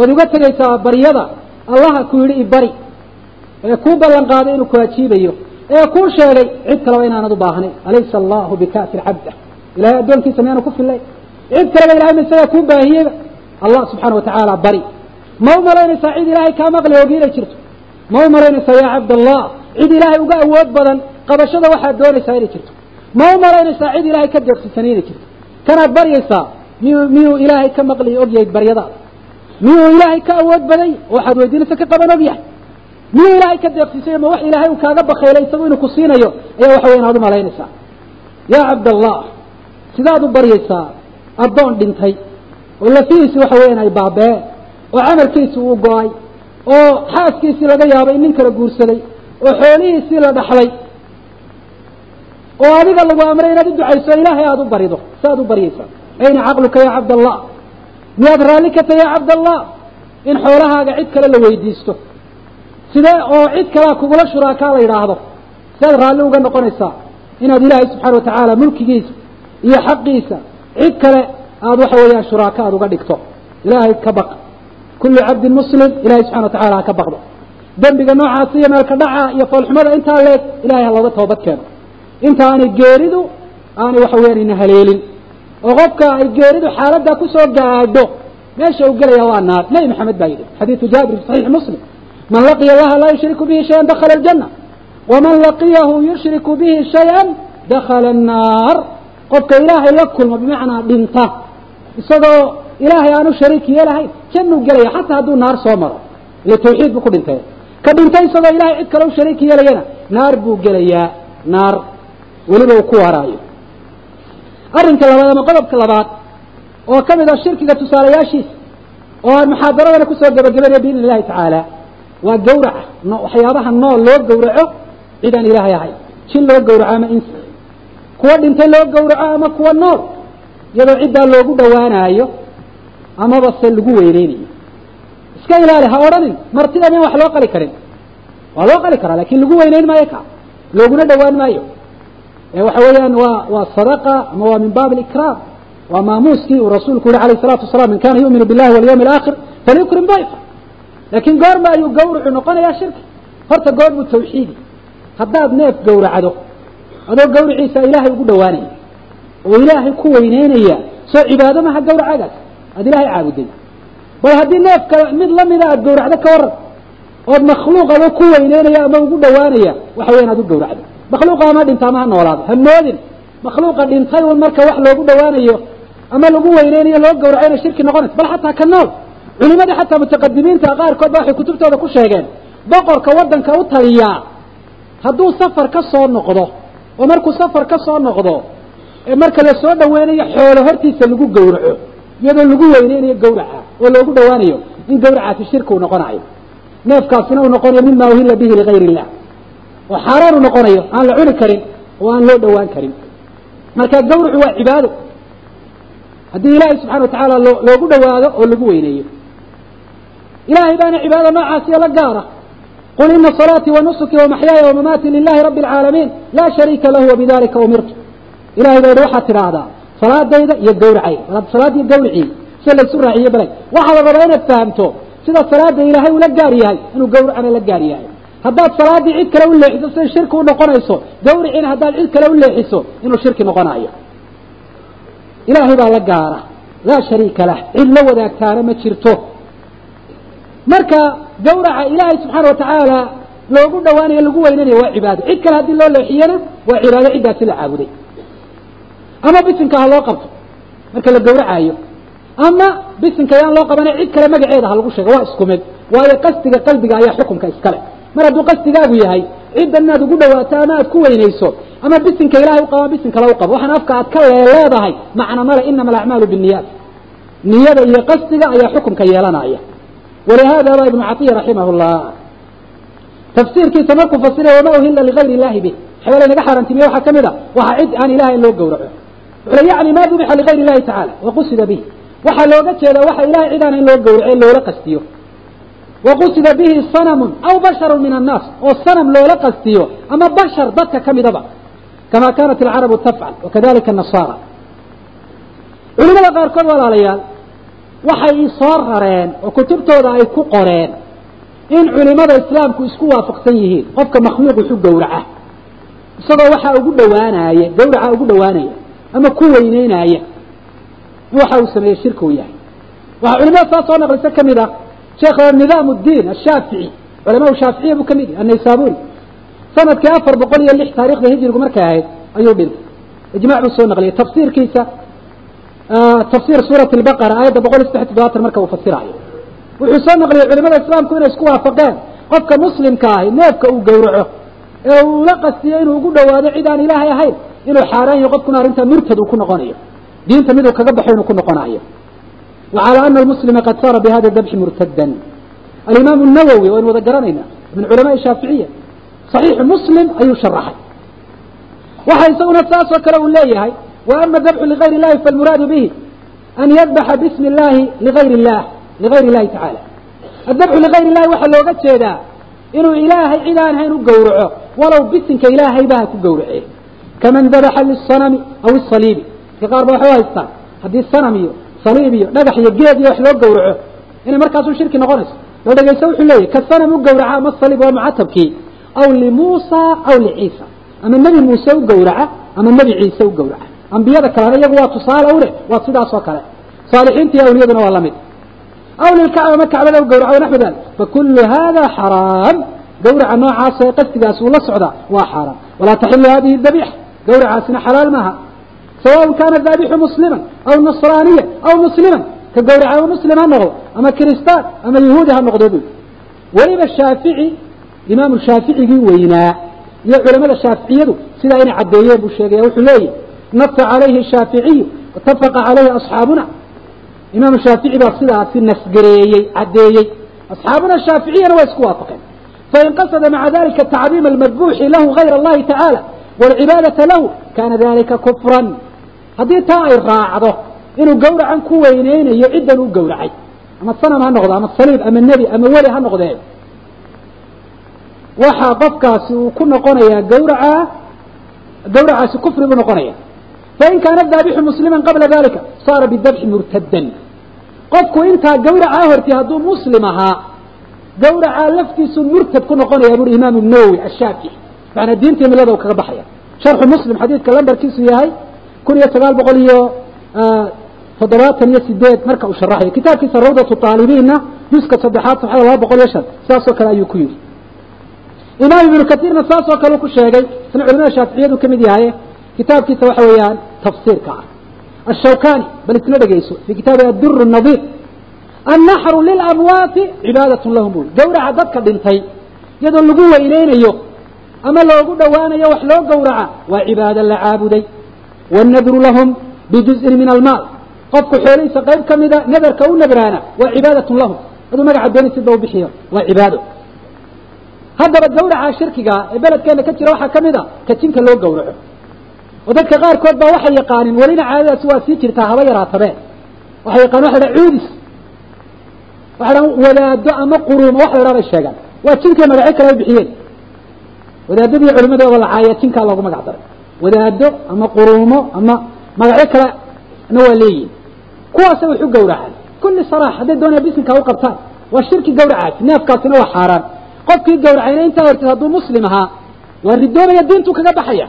oad uga tegaysaa baryada. Allaha ku yidhi ibari ee kuu ballan qaaday inuu ku ajiibayo. Ee kuu sheegay cid kaleba inaanad u baahnayn. Alaysa allahu bikafir cabda ilahay addoonkiisa miyaanu ku fillay kaleba ilahay ma isagaa kuu baahiyeyba allah subxaana watacaala bari. Ma u malaynaysaa cid ilaahay kaa maqli ogi inay jirto? Ma u malaynaysaa yaa cabdallah cid ilaahay uga awood badan qabashada waxaad doonaysaa inay jirto? Ma u malaynaysaa cid ilaahay ka deeqsisan inay jirto? Kanaad baryaysaa miyuu miyuu ilaahay ka maqli ogyahay baryadaada miyuu ilaahay ka awood baday? Waxaad weydiinaysa ka qaban og yahay miyuu ilaahay ka deeqsiisay ma wax ilaahay uu kaaga bakaylay isagu inuu ku siinayo? Ayaa waxa weya inaad u malaynaysaa. Yaa cabdallah sidaad u baryaysaa addoon dhintay. Oo lafihiisi waxa weeyaan ay baabee oo camalkiisi uu go'ay oo xaaskiisii laga yaabay in nin kala guursaday oo xoolihiisii la dhaxlay. Oo adiga lagu amray inaad u ducayso ilaahay aada u barido si aad u baryaysaa ayna caqluka ya cabdallah? Miyaad raalli ka tahay ya cabdallah? In xoolahaaga cid kale la weydiisto. Sidee oo cid kalea kugula shuraakaa la yidhaahdo? Siaad raalli uga noqonaysaa inaad ilaahay subxaana watacaala mulkigiisa iyo xaqiisa cid kale aada waxa weeyaan shuraaka aada uga dhigto. Ilaahay ka baq. Kullu cabdin muslim ilahay subxana watacala ha ka baqdo. Dembiga noocaasi iyo meelka dhaca iyo foolxumada intaa leeg ilahay ha looga toobad keeno. Inta aanay geeridu aanay waxa weyaan ina haleelin. Oo qofka ay geeridu xaaladdaa ku soo gaadho meesha uu gelaya waa naar. Nebi maxamed baa yidhi xadiidu jaabir fi saxiixi muslim. Man laqiya allaha laa yushriku bihi shayan dakhala aljanna. Waman laqiyahu yushriku bihi shayan dakhala annaar qofka ilaahay la kulma bimacnaa dhinta. Isagoo ilaahay aanu shariik yeelahayn jannuu gelaya xataa hadduu naar soo maro. Ile tawxiid buu ku dhintay. Ka dhintay isagoo ilahay cid kale u shariik yeelayana naar buu gelayaa. Naar weliba uu ku waaraayo arrinka labaad ama qodobka labaad oo ka mid ah shirkiga tusaalayaashiisa oo aan muxaadaradana ku soo gebagabanaya biidn illahi tacaala waa gawraca waxyaabaha nool loo gawraco cid aan ilaahay ahayn jin loo gawraco ama insi kuwa dhintay loo gawraco ama kuwa nool iyadoo ciddaa loogu dhowaanaayo amaba se lagu weyneynayo. Iska ilaali ha odhanin martida min wax loo qali karin. Waa loo qali karaa laakiin lagu weyneyn maayo ka. Looguna dhowaan maayo. Waxa weeyaan waa waa sadaqa ama waa min baab alikraam. Waa maamuuskii uu rasuulku yihi alayh الsalatu wasalaam man kana yu'minu billahi walyawmi alaakhir falyukrim dayfa. Laakiin goorma ayuu gawracu noqonayaa shirki. Horta goor buu tawxiidi. Haddaad neef gawracdo adoo gawriciisa ilaahay ugu dhowaanaya. Oo ilaahay ku weyneynaya. Soo cibaado maha gawracagaas aad ilaahay caabuday bal haddii neefka mid lamida aad gawracdo ka waran ood makhluuq adoo ku weyneynaya ama ugu dhowaanaya waxa weyan aad u gawracdo. Makhluuqa ama dhinta ama ha noolaado. Ha moodin. Makhluuqa dhintay un marka wax loogu dhowaanayo ama lagu weyneynayo loo gawraco inay shirki noqonayso bal xataa ka nool. Culimadii xataa mutaqadimiinta qaarkood ba waxay kutubtooda ku sheegeen. Boqorka waddanka u taliyaa. Hadduu safar ka soo noqdo oo markuu safar ka soo noqdo ee marka la soo dhaweynayo xoolo hortiisa lagu gawraco iyadoo lagu weyneynayo gawraca oo loogu dhowaanayo in gawracaasi shirki uu noqonayo. Neefkaasina uu noqonayo mima uhila bihi ligayr illah oo xaaraan uu noqonayo aan la cuni karin oo aan loo dhowaan karin. Marka gawracu waa cibaado. Haddii ilaahay subxana watacaala loo loogu dhowaado oo lagu weyneeyo. Ilahay baana cibaadada noocaasiyo la gaara salaatii wanusuki wamaxyaaya wamamaati lilahi rabi اlcaalamiin laa shariika lahu wabidalika umirtu ilahay baa yihi waxaad tidhaahdaa salaadayda iyo gawracayda salaadiyo gawricii sida laysu raaciye balay waxaa la rabaa inaad fahamto sida salaada ilaahay ula gaar yahay inuu gawracana la gaar yahay haddaad salaaddii cid kale u leexiso siday shirki u noqonayso gawriciina haddaad cid kale u leexiso inuu shirki noqonayo ilaahay baa la gaara laa shariika lah cid la wadaagtaana ma jirto marka gawraca ilaahay subxaana watacaala loogu dhowaanayo lagu weynanayo waa cibaado cid kale haddii loo leexiyana waa cibaado ciddaasi la caabuday. Ama bisinka ha loo qabto marka la gawracayo ama bisinka yaan loo qabanay cid kale magaceeda ha lagu sheego waa isku mid. Waayo qasdiga qalbiga ayaa xukunka iskale. Mar hadduu qasdigaagu yahay cidda inaad ugu dhawaato ama aad ku weynayso ama bisinka ilahay uqabo ama bisin kale u qabo waxaan afka aad ka leeleedahay macna male inama alacmaalu binniyaat. Niyada iyo qasdiga ayaa xukunka yeelanaya walihada ba ibnu catiya raximah llah tafsiirkiisa markuu fasiraya wama uhila ligayr illahi bih waxyaala inaga xaaraantimiye waxaa ka mid a waxa cid aan ilahay loo gawraco wuxuu yani ma dubixa ligayr illahi tacala waqusida bih waxaa looga jeedaa waxa ilahay cid aan loo gawrace loola qastiyo waqusida bihi sanamun aw basharu min annaas oo sanam loola qastiyo ama bashar dadka kamidaba kama kanat alcarabu tafcal wakadalika anasara culimada qaarkood walaalayaal waxay soo rareen oo kutubtooda ay ku qoreen in culimada islaamku isku waafaqsan yihiin. Qofka makhluuq wuxu gawraca isagoo waxaa ugu dhawaanaya gawraca ugu dhawaanaya ama ku weyneynaya in waxa uu sameeyey shirki uu yahay. Waxaa culimada saa soo naqlisa ka mid ah sheekh nidaam الdiin ashaafici culama shaaficiya buu ka mid yahy annaysaburi sannadkii afar boqol iyo lix taarikhda hijrigu markay ahayd ayuu dhintay. Ijmac buu soo naqliyay tafsiirkiisa tafsir suura baqara aayadda boqol iyo saddex todobaatan marka uu fasiraayo wuxuu soo naqliyey culimada islaamku inay isku waafaqeen qofka muslimka ahi neefka uu gowraco ee uu la qastiyo inuu ugu dhawaado cid aan ilaahay ahayn inuu xaaraan yahay qofkuna arrintaa murtad uu ku noqonayo diinta miduu kaga baxo inuu ku noqonayo wa ana almuslima qad saara bihada dabxi murtadan alimaamu nawowi waynu wada garanayna min culamaai shaaficiya saxiixu muslim ayuu sharaxay waxa isaguna saas oo kale uu leeyahay wa ama dabxu ligayr illahi falmuraadu bihi an yadbaxa bismi illahi ligayr illah ligayr illahi tacala adabxu ligayr illahi waxaa looga jeedaa inuu ilaahay cid aan hayn u gowraco walow bisinka ilaahayba ha ku gowrace kaman dabaxa lisanami aw isaliibi dadka qaar ba waxay haystaan haddii sanam iyo saliib iyo dhagax iyo geed iyo wax loo gowraco inay markaasu shirki noqonayso loo dhegeysto wuxuu leeyahy ka sanam u gowraca ama saliib waa mucatabkii aw limuusa aw liciisa ama nebi muuse u gowraca ama nebi ciise u gowraca ambiyada kalena iyagu waa tusaale ule waa sidaas oo kale saalixiinta awliyaduna waa la mid aw kacbada u gowraco naxwu dalik fakulu hada xaraam. Gawraca noocaas ee qasdigaas uu la socda waa xaaraam walaa taxilu hadihi dabiix. Gawracaasina xalaal maaha. Sawaء kana daabixu muslima aw nasraaniya aw muslima ka gawraca muslim ha noqdo ama kiristaan ama yahuudi ha noqdo bu weliba shaafici imaamu shaaficigii weynaa iyo culamada shaaficiyadu sidaa inay caddeeyeen buu sheegaya wuxuu leeyahy nasa calayhi shaaficiyu watafaqa calayhi asxaabuna imaamu shaafici baa sidaasi nasgareeyey caddeeyey asxaabuna shaaficiyana waa isku waafaqeen fain qasada maca dalika tacdiima almadbuuxi lahu gayr allahi tacaala waalcibaadata lahu kana dalika kufran haddii taa ay raacdo inuu gawracan ku weyneynayo ciddan u gowracay ama sanam ha noqdo ama saliib ama nebi ama weli ha noqdee waxaa qofkaasi uu ku noqonayaa gawraca gawracaasi kufri buu noqonaya fain kaana daabixu muslima qabla dalika saara bidabxi murtadan qofku intaa gawracaa horti hadduu muslim ahaa gawracaa laftiisu murtad ku noqonaya buri imaamu nawowi ashaafici macnaa diintii milada kaga baxaya sharxu muslim xadiidka lambarkiisu yahay kun iyo sagaal boqol iyo toddobaatan iyo sideed marka uu sharaxayo kitaabkiisa rawdatu taalibiinna juska saddexaad safxada laba boqol iyo shan saasoo kale ayuu ku yidhi imaam ibnu katiirna saasoo kale ku sheegay isna culimada shaaficiyadu ka mid yahaye kitaabkiisa waxa weeyaan tafsiirka ah. Ashawkani bal isla dhegeyso fi kitaabi adur nadiir annaxru lilamwaati cibaadat lahum bui gawraca dadka dhintay iyadoo lagu weyneynayo ama loogu dhowaanayo wax loo gowraca waa cibaado la caabuday. Wannadru lahum bijuz'in min almaal. Qofku xoolihiisa qayb ka mida nadarka u nadraana waa cibaadatun lahum. Aduu magaca dooni sida u bixiyo waa cibaado. Haddaba gawraca shirkiga ee beledkeena ka jira waxaa ka mid a ka jinka loo gawraco oo dadka qaarkood baa waxay yaqaanin welina caadadaasi waa sii jirtaa haba yaraatabee waxay yaqanin waxa la cuudis. Waxa dhan wadaado ama quruumo wax la dhaha bay sheegaan. Waa jinkay magacyo kale ay bixiyeen. Wadaadadii culimadooda la caaya jinkaa loogu magac daray. Wadaado ama quruumo ama magacyo kalena waa leeyihiin kuwaasa wax u gawracaan kulli saraax hadday doonaya bisinka u qabtaan waa shirki gawracaasi neefkaasina waa xaaraan. Qofkii gawracayna intaa hortid hadduu muslim ahaa waa ridoobaya diintuu kaga baxaya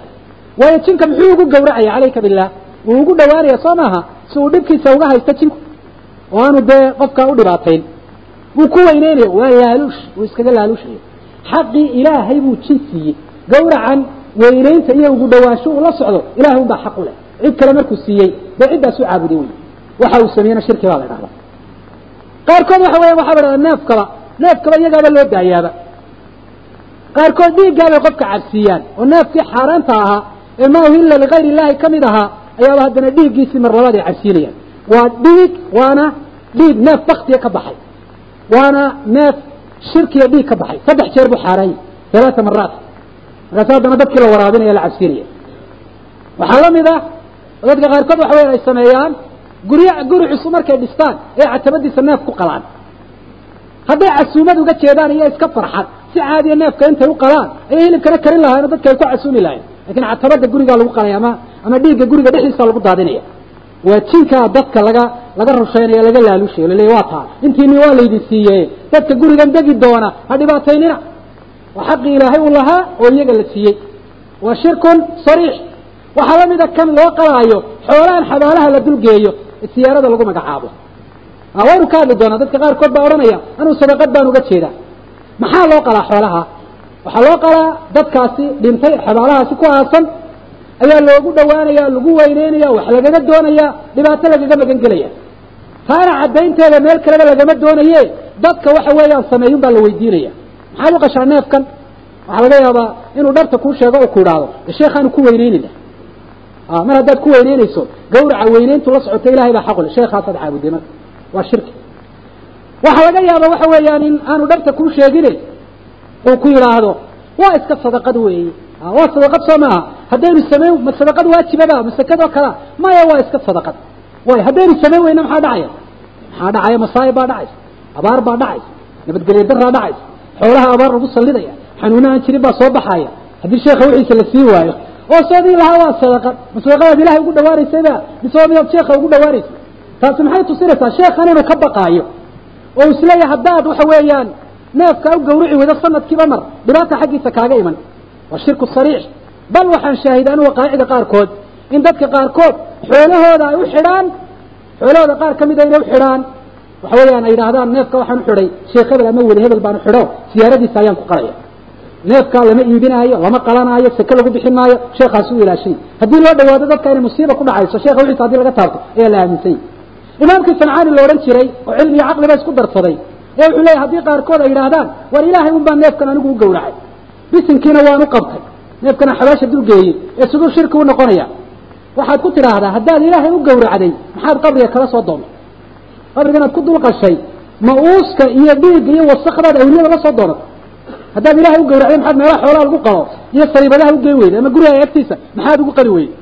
waayo jinka muxuu ugu gawracaya calayka bilah wuu ugu dhawaanaya soo maaha? Si uu dhibkiisa uga haysto jinku. Oo aanu dee qofkaa u dhibaatayn wuu ku weyneynaya waa laaluush wuu iskaga laaluushaya. Xaqii ilaahay buu jin siiyey. Gawracan weyneynta iyo ugu dhawaansho uu la socdo ilahay un baa xaq u leh. Cid kale markuu siiyey dee ciddaas u caabuday wey waxa uu sameeyena shirki baa la dhahda qaarkood waxa weya waxaa la dhahda neefkaba neefkaba iyagaaba loo daayaaba. Qaarkood dhiiggaabay qofka cabsiiyaan oo neefkii xaaraanta ahaa ee maa uhilla ligayr illaahi ka mid ahaa ayaaba haddana dhiiggiisii mar labaad ay cabsiinayaan. Waa dhiig waana dhiig neef baktiya ka baxay. Waana neef shirkiya dhiig ka baxay. Saddex jeer buu xaaraan yahy halaata maraat markaas haddana dadkii la waraabinaya la cabsiinaya. Waxaa la mid ah oo dadka qaarkood waxa weya ay sameeyaan guryo guri cusub markay dhistaan ee catabadiisa neef ku qalaan. Hadday casuumad uga jeedaan iyo iska farxad si caadiya neefka intay u qalaan ayay hilibkana karin lahayen o dadka ay ku casuumi lahayen laakiin catabada gurigaa lagu qalaya ama ama dhiigga guriga dhexdiisa lagu daadinaya. Waa jinkaa dadka laga laga rusheynaya laga laalushayo laleeya waa taa. Intiini waa laydin siiye dadka gurigan degi doona ha dhibaataynina. Waa xaqii ilaahay uu lahaa oo iyaga la siiyey. Waa shirkun sariix. Waxaa la mida kan loo qalaayo xoolahan xabaalaha la dulgeeyo ee siyaarada lagu magacaabo. Waynu ka hadli doonaa dadka qaarkood baa odhanaya anuu sadaqad baan uga jeedaa. Maxaa loo qalaa xoolaha waxaa loo qalaa dadkaasi dhintay xabaalahaasi ku aasan ayaa loogu dhawaanaya lagu weyneynaya wax lagaga doonaya dhibaato lagaga magan gelaya. Taana caddaynteeda meel kaleba lagama doonaye dadka waxa weeyaan sameeyun baa la weydiinaya maxaad u qashaa neefkan? Waxaa laga yaabaa inuu dharta kuu sheego oo ku idhaahdo sheekhaanu ku weyneynayna mar haddaad ku weyneynayso gawraca weyneyntu la socota ilahay baa xaqule sheekaasaad caabuday marka waa shirki. Waxaa laga yaaba waxa weeyaan in aanu dharta kuu sheegine uu ku yidhaahdo waa iska sadaqad weeye. Waa sadaqad soo maaha. Haddaynu samayn ma sadaqad waajibaba ma sakadoo kalea maya waa iska sadaqad. Way haddaynu samayn weyna maxaa dhacaya? Maxaa dhacaya? Masaa'ib baa dhacaysa abaar baa dhacaysa nabadgelyo daraa dhacaysa xoolaha abaar lagu sallidaya xanuunahan jirin baa soo baxaya. Haddii sheekha wixiisa la sii waayo oo soodii lahaa waa sadaqad ma sadaqadaad ilahay ugu dhawaanaysayba mise waa sheekha ugu dhawaanaysay taasi maxay tusinaysaa sheekhan inuu ka baqaayo oo is leeyahay haddaad waxa weeyaan neefka u gawrici weydo sanadkiiba mar dhibaata xaggiisa kaaga iman. Waa shirku sariix bal waxaan shaahiday anu waqaa'icda qaarkood. In dadka qaarkood xoolahooda ay u xidhaan xoolahooda qaar ka mida inay u xidhaan. Waxa weeyaan ay yidhaahdaan neefka waxaan u xidhay sheekh hebel ama weli hebel baan u xidho siyaaradiisa ayaan ku qalaya neefkaa lama iibinaayo lama qalanaayo seke lagu bixin maayo sheekhaas u ilaashay. Haddii loo dhawaado dadka inay musiiba ku dhacayso sheekha wixiisa haddii laga taabto ayaa la aaminsanyay imaamkii sancaani la odhan jiray oo cilmi iyo caqliba isku darsaday ee wuxuu leeyahy haddii qaarkood ay yidhaahdaan war ilaahay un baa neefkan anigu u gowracay. Bisinkiina waan u qabtay. Neefkana xabaasha dulgeeyey ee siduu shirki u noqonaya. Waxaad ku tidhaahdaa haddaad ilaahay u gowracday maxaad qabriga kala soo doonay qabriga inaad ku dulqashay ma uuska iyo dhiigga iyo wasakdaad awliyada la soo doonatay. Haddaad ilahay u gawracday maxaad meelaha xoolaha lagu qalo iyo sariibadaha ugeyn weyday ama guriga agtiisa maxaad ugu qali weyday?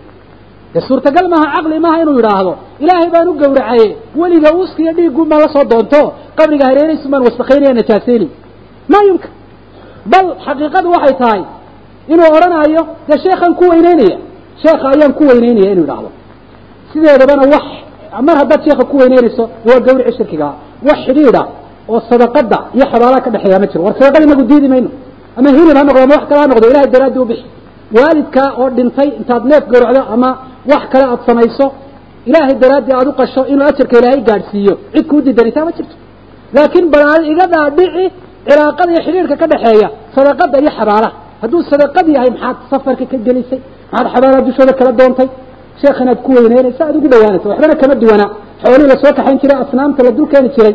Dee suurtagal maaha caqli maaha inuu yidhaahdo ilaahay baan u gawracaye weliga uuska iyo dhiiggun baan la soo doonto qabriga hareeraysu baan wasakaynaya najaaseyni ma yumkin bal xaqiiqadu waxay tahay inuu odhanayo dee sheekhaan ku weyneynaya sheekha ayaan ku weyneynaya inuu yidhaahdo. Sideedabana wax mar haddaad sheekha ku weyneynayso waa gawrici shirkigaa wax xidhiidha oo sadaqada iyo xabaalaha ka dhexeeya ma jiro. War sadaqada inagu diidi mayno. Ama hilib ha noqdo ama wax kale ha noqdo ilahay daraaddi u bixi. Waalidkaa oo dhintay intaad neef gawracdo ama wax kale aad samayso ilaahay daraaddii aad u qasho inuu ajarka ilaahay gaadhsiiyo. Cid kuu diidanaysaa ma jirto laakiin bal iga dhaadhici cilaaqada iyo xidhiirka ka dhexeeya sadaqada iyo xabaalaha hadduu sadaqad yahay maxaad safarka ka gelisay maxaad xabaalaha dushooda kala doontay? Sheekh inaad ku weyneynaysa aad ugu dhawaanaysa. Waxbana kama duwana xoolihii la soo kaxayn jiray asnaamta la dul keeni jiray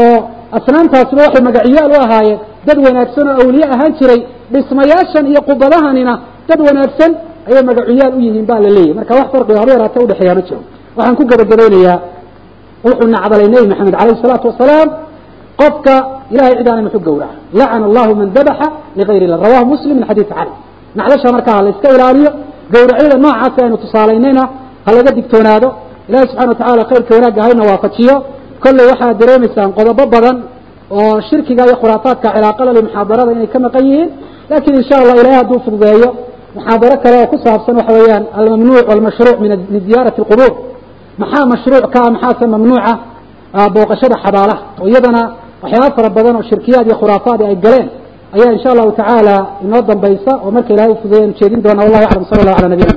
oo asnaamtaasina waxay magaciyaal u ahaayeen dad wanaagsan oo awliye ahaan jiray dhismayaashan iyo qubadahanina dad wanaagsan ayay magaciyaal u yihiin baa la leeyahy marka wax farqiga haba yaraata udhexeeya ma jiro. Waxaan ku gabagabaynayaa wuxuu nacdalay nebi maxamed calayhi salaatu wasalaam qofka ilahay cid aanay muxu gowraca lacana allahu man dabaxa ligayr illah. Rawahu muslim min xadiisi cali. Nacdasha markaa ha la ilaaliyo gowracyada noocaasi aynu tusaalaynayna ha laga digtoonaado. Ilahi subxana watacala khayrka wanaagga hayna waafajiyo. Kolley waxaad dareemaysaan qodobo badan oo shirkiga iyo khuraafaadka cilaaqada li muxaadarada inay ka maqan yihiin. Lakin insha allah ilahay hadduu fududeeyo muxaadaro kale oo ku saabsan waxa weeyaan almamnuuc walmashruuc min ziyaarati alqubuur. Maxaa mashruuc ka ah maxaase mamnuuca? Booqashada xabaalaha. Oo iyadana waxyaaba fara badan oo shirkiyaad iyo khuraafaad ay galeen ayaa insha allahu tacaala inoo dambaysa oo marka ilahay u fududeeya anu jeedin doona wallahu aclam sala allahu ala nabiyina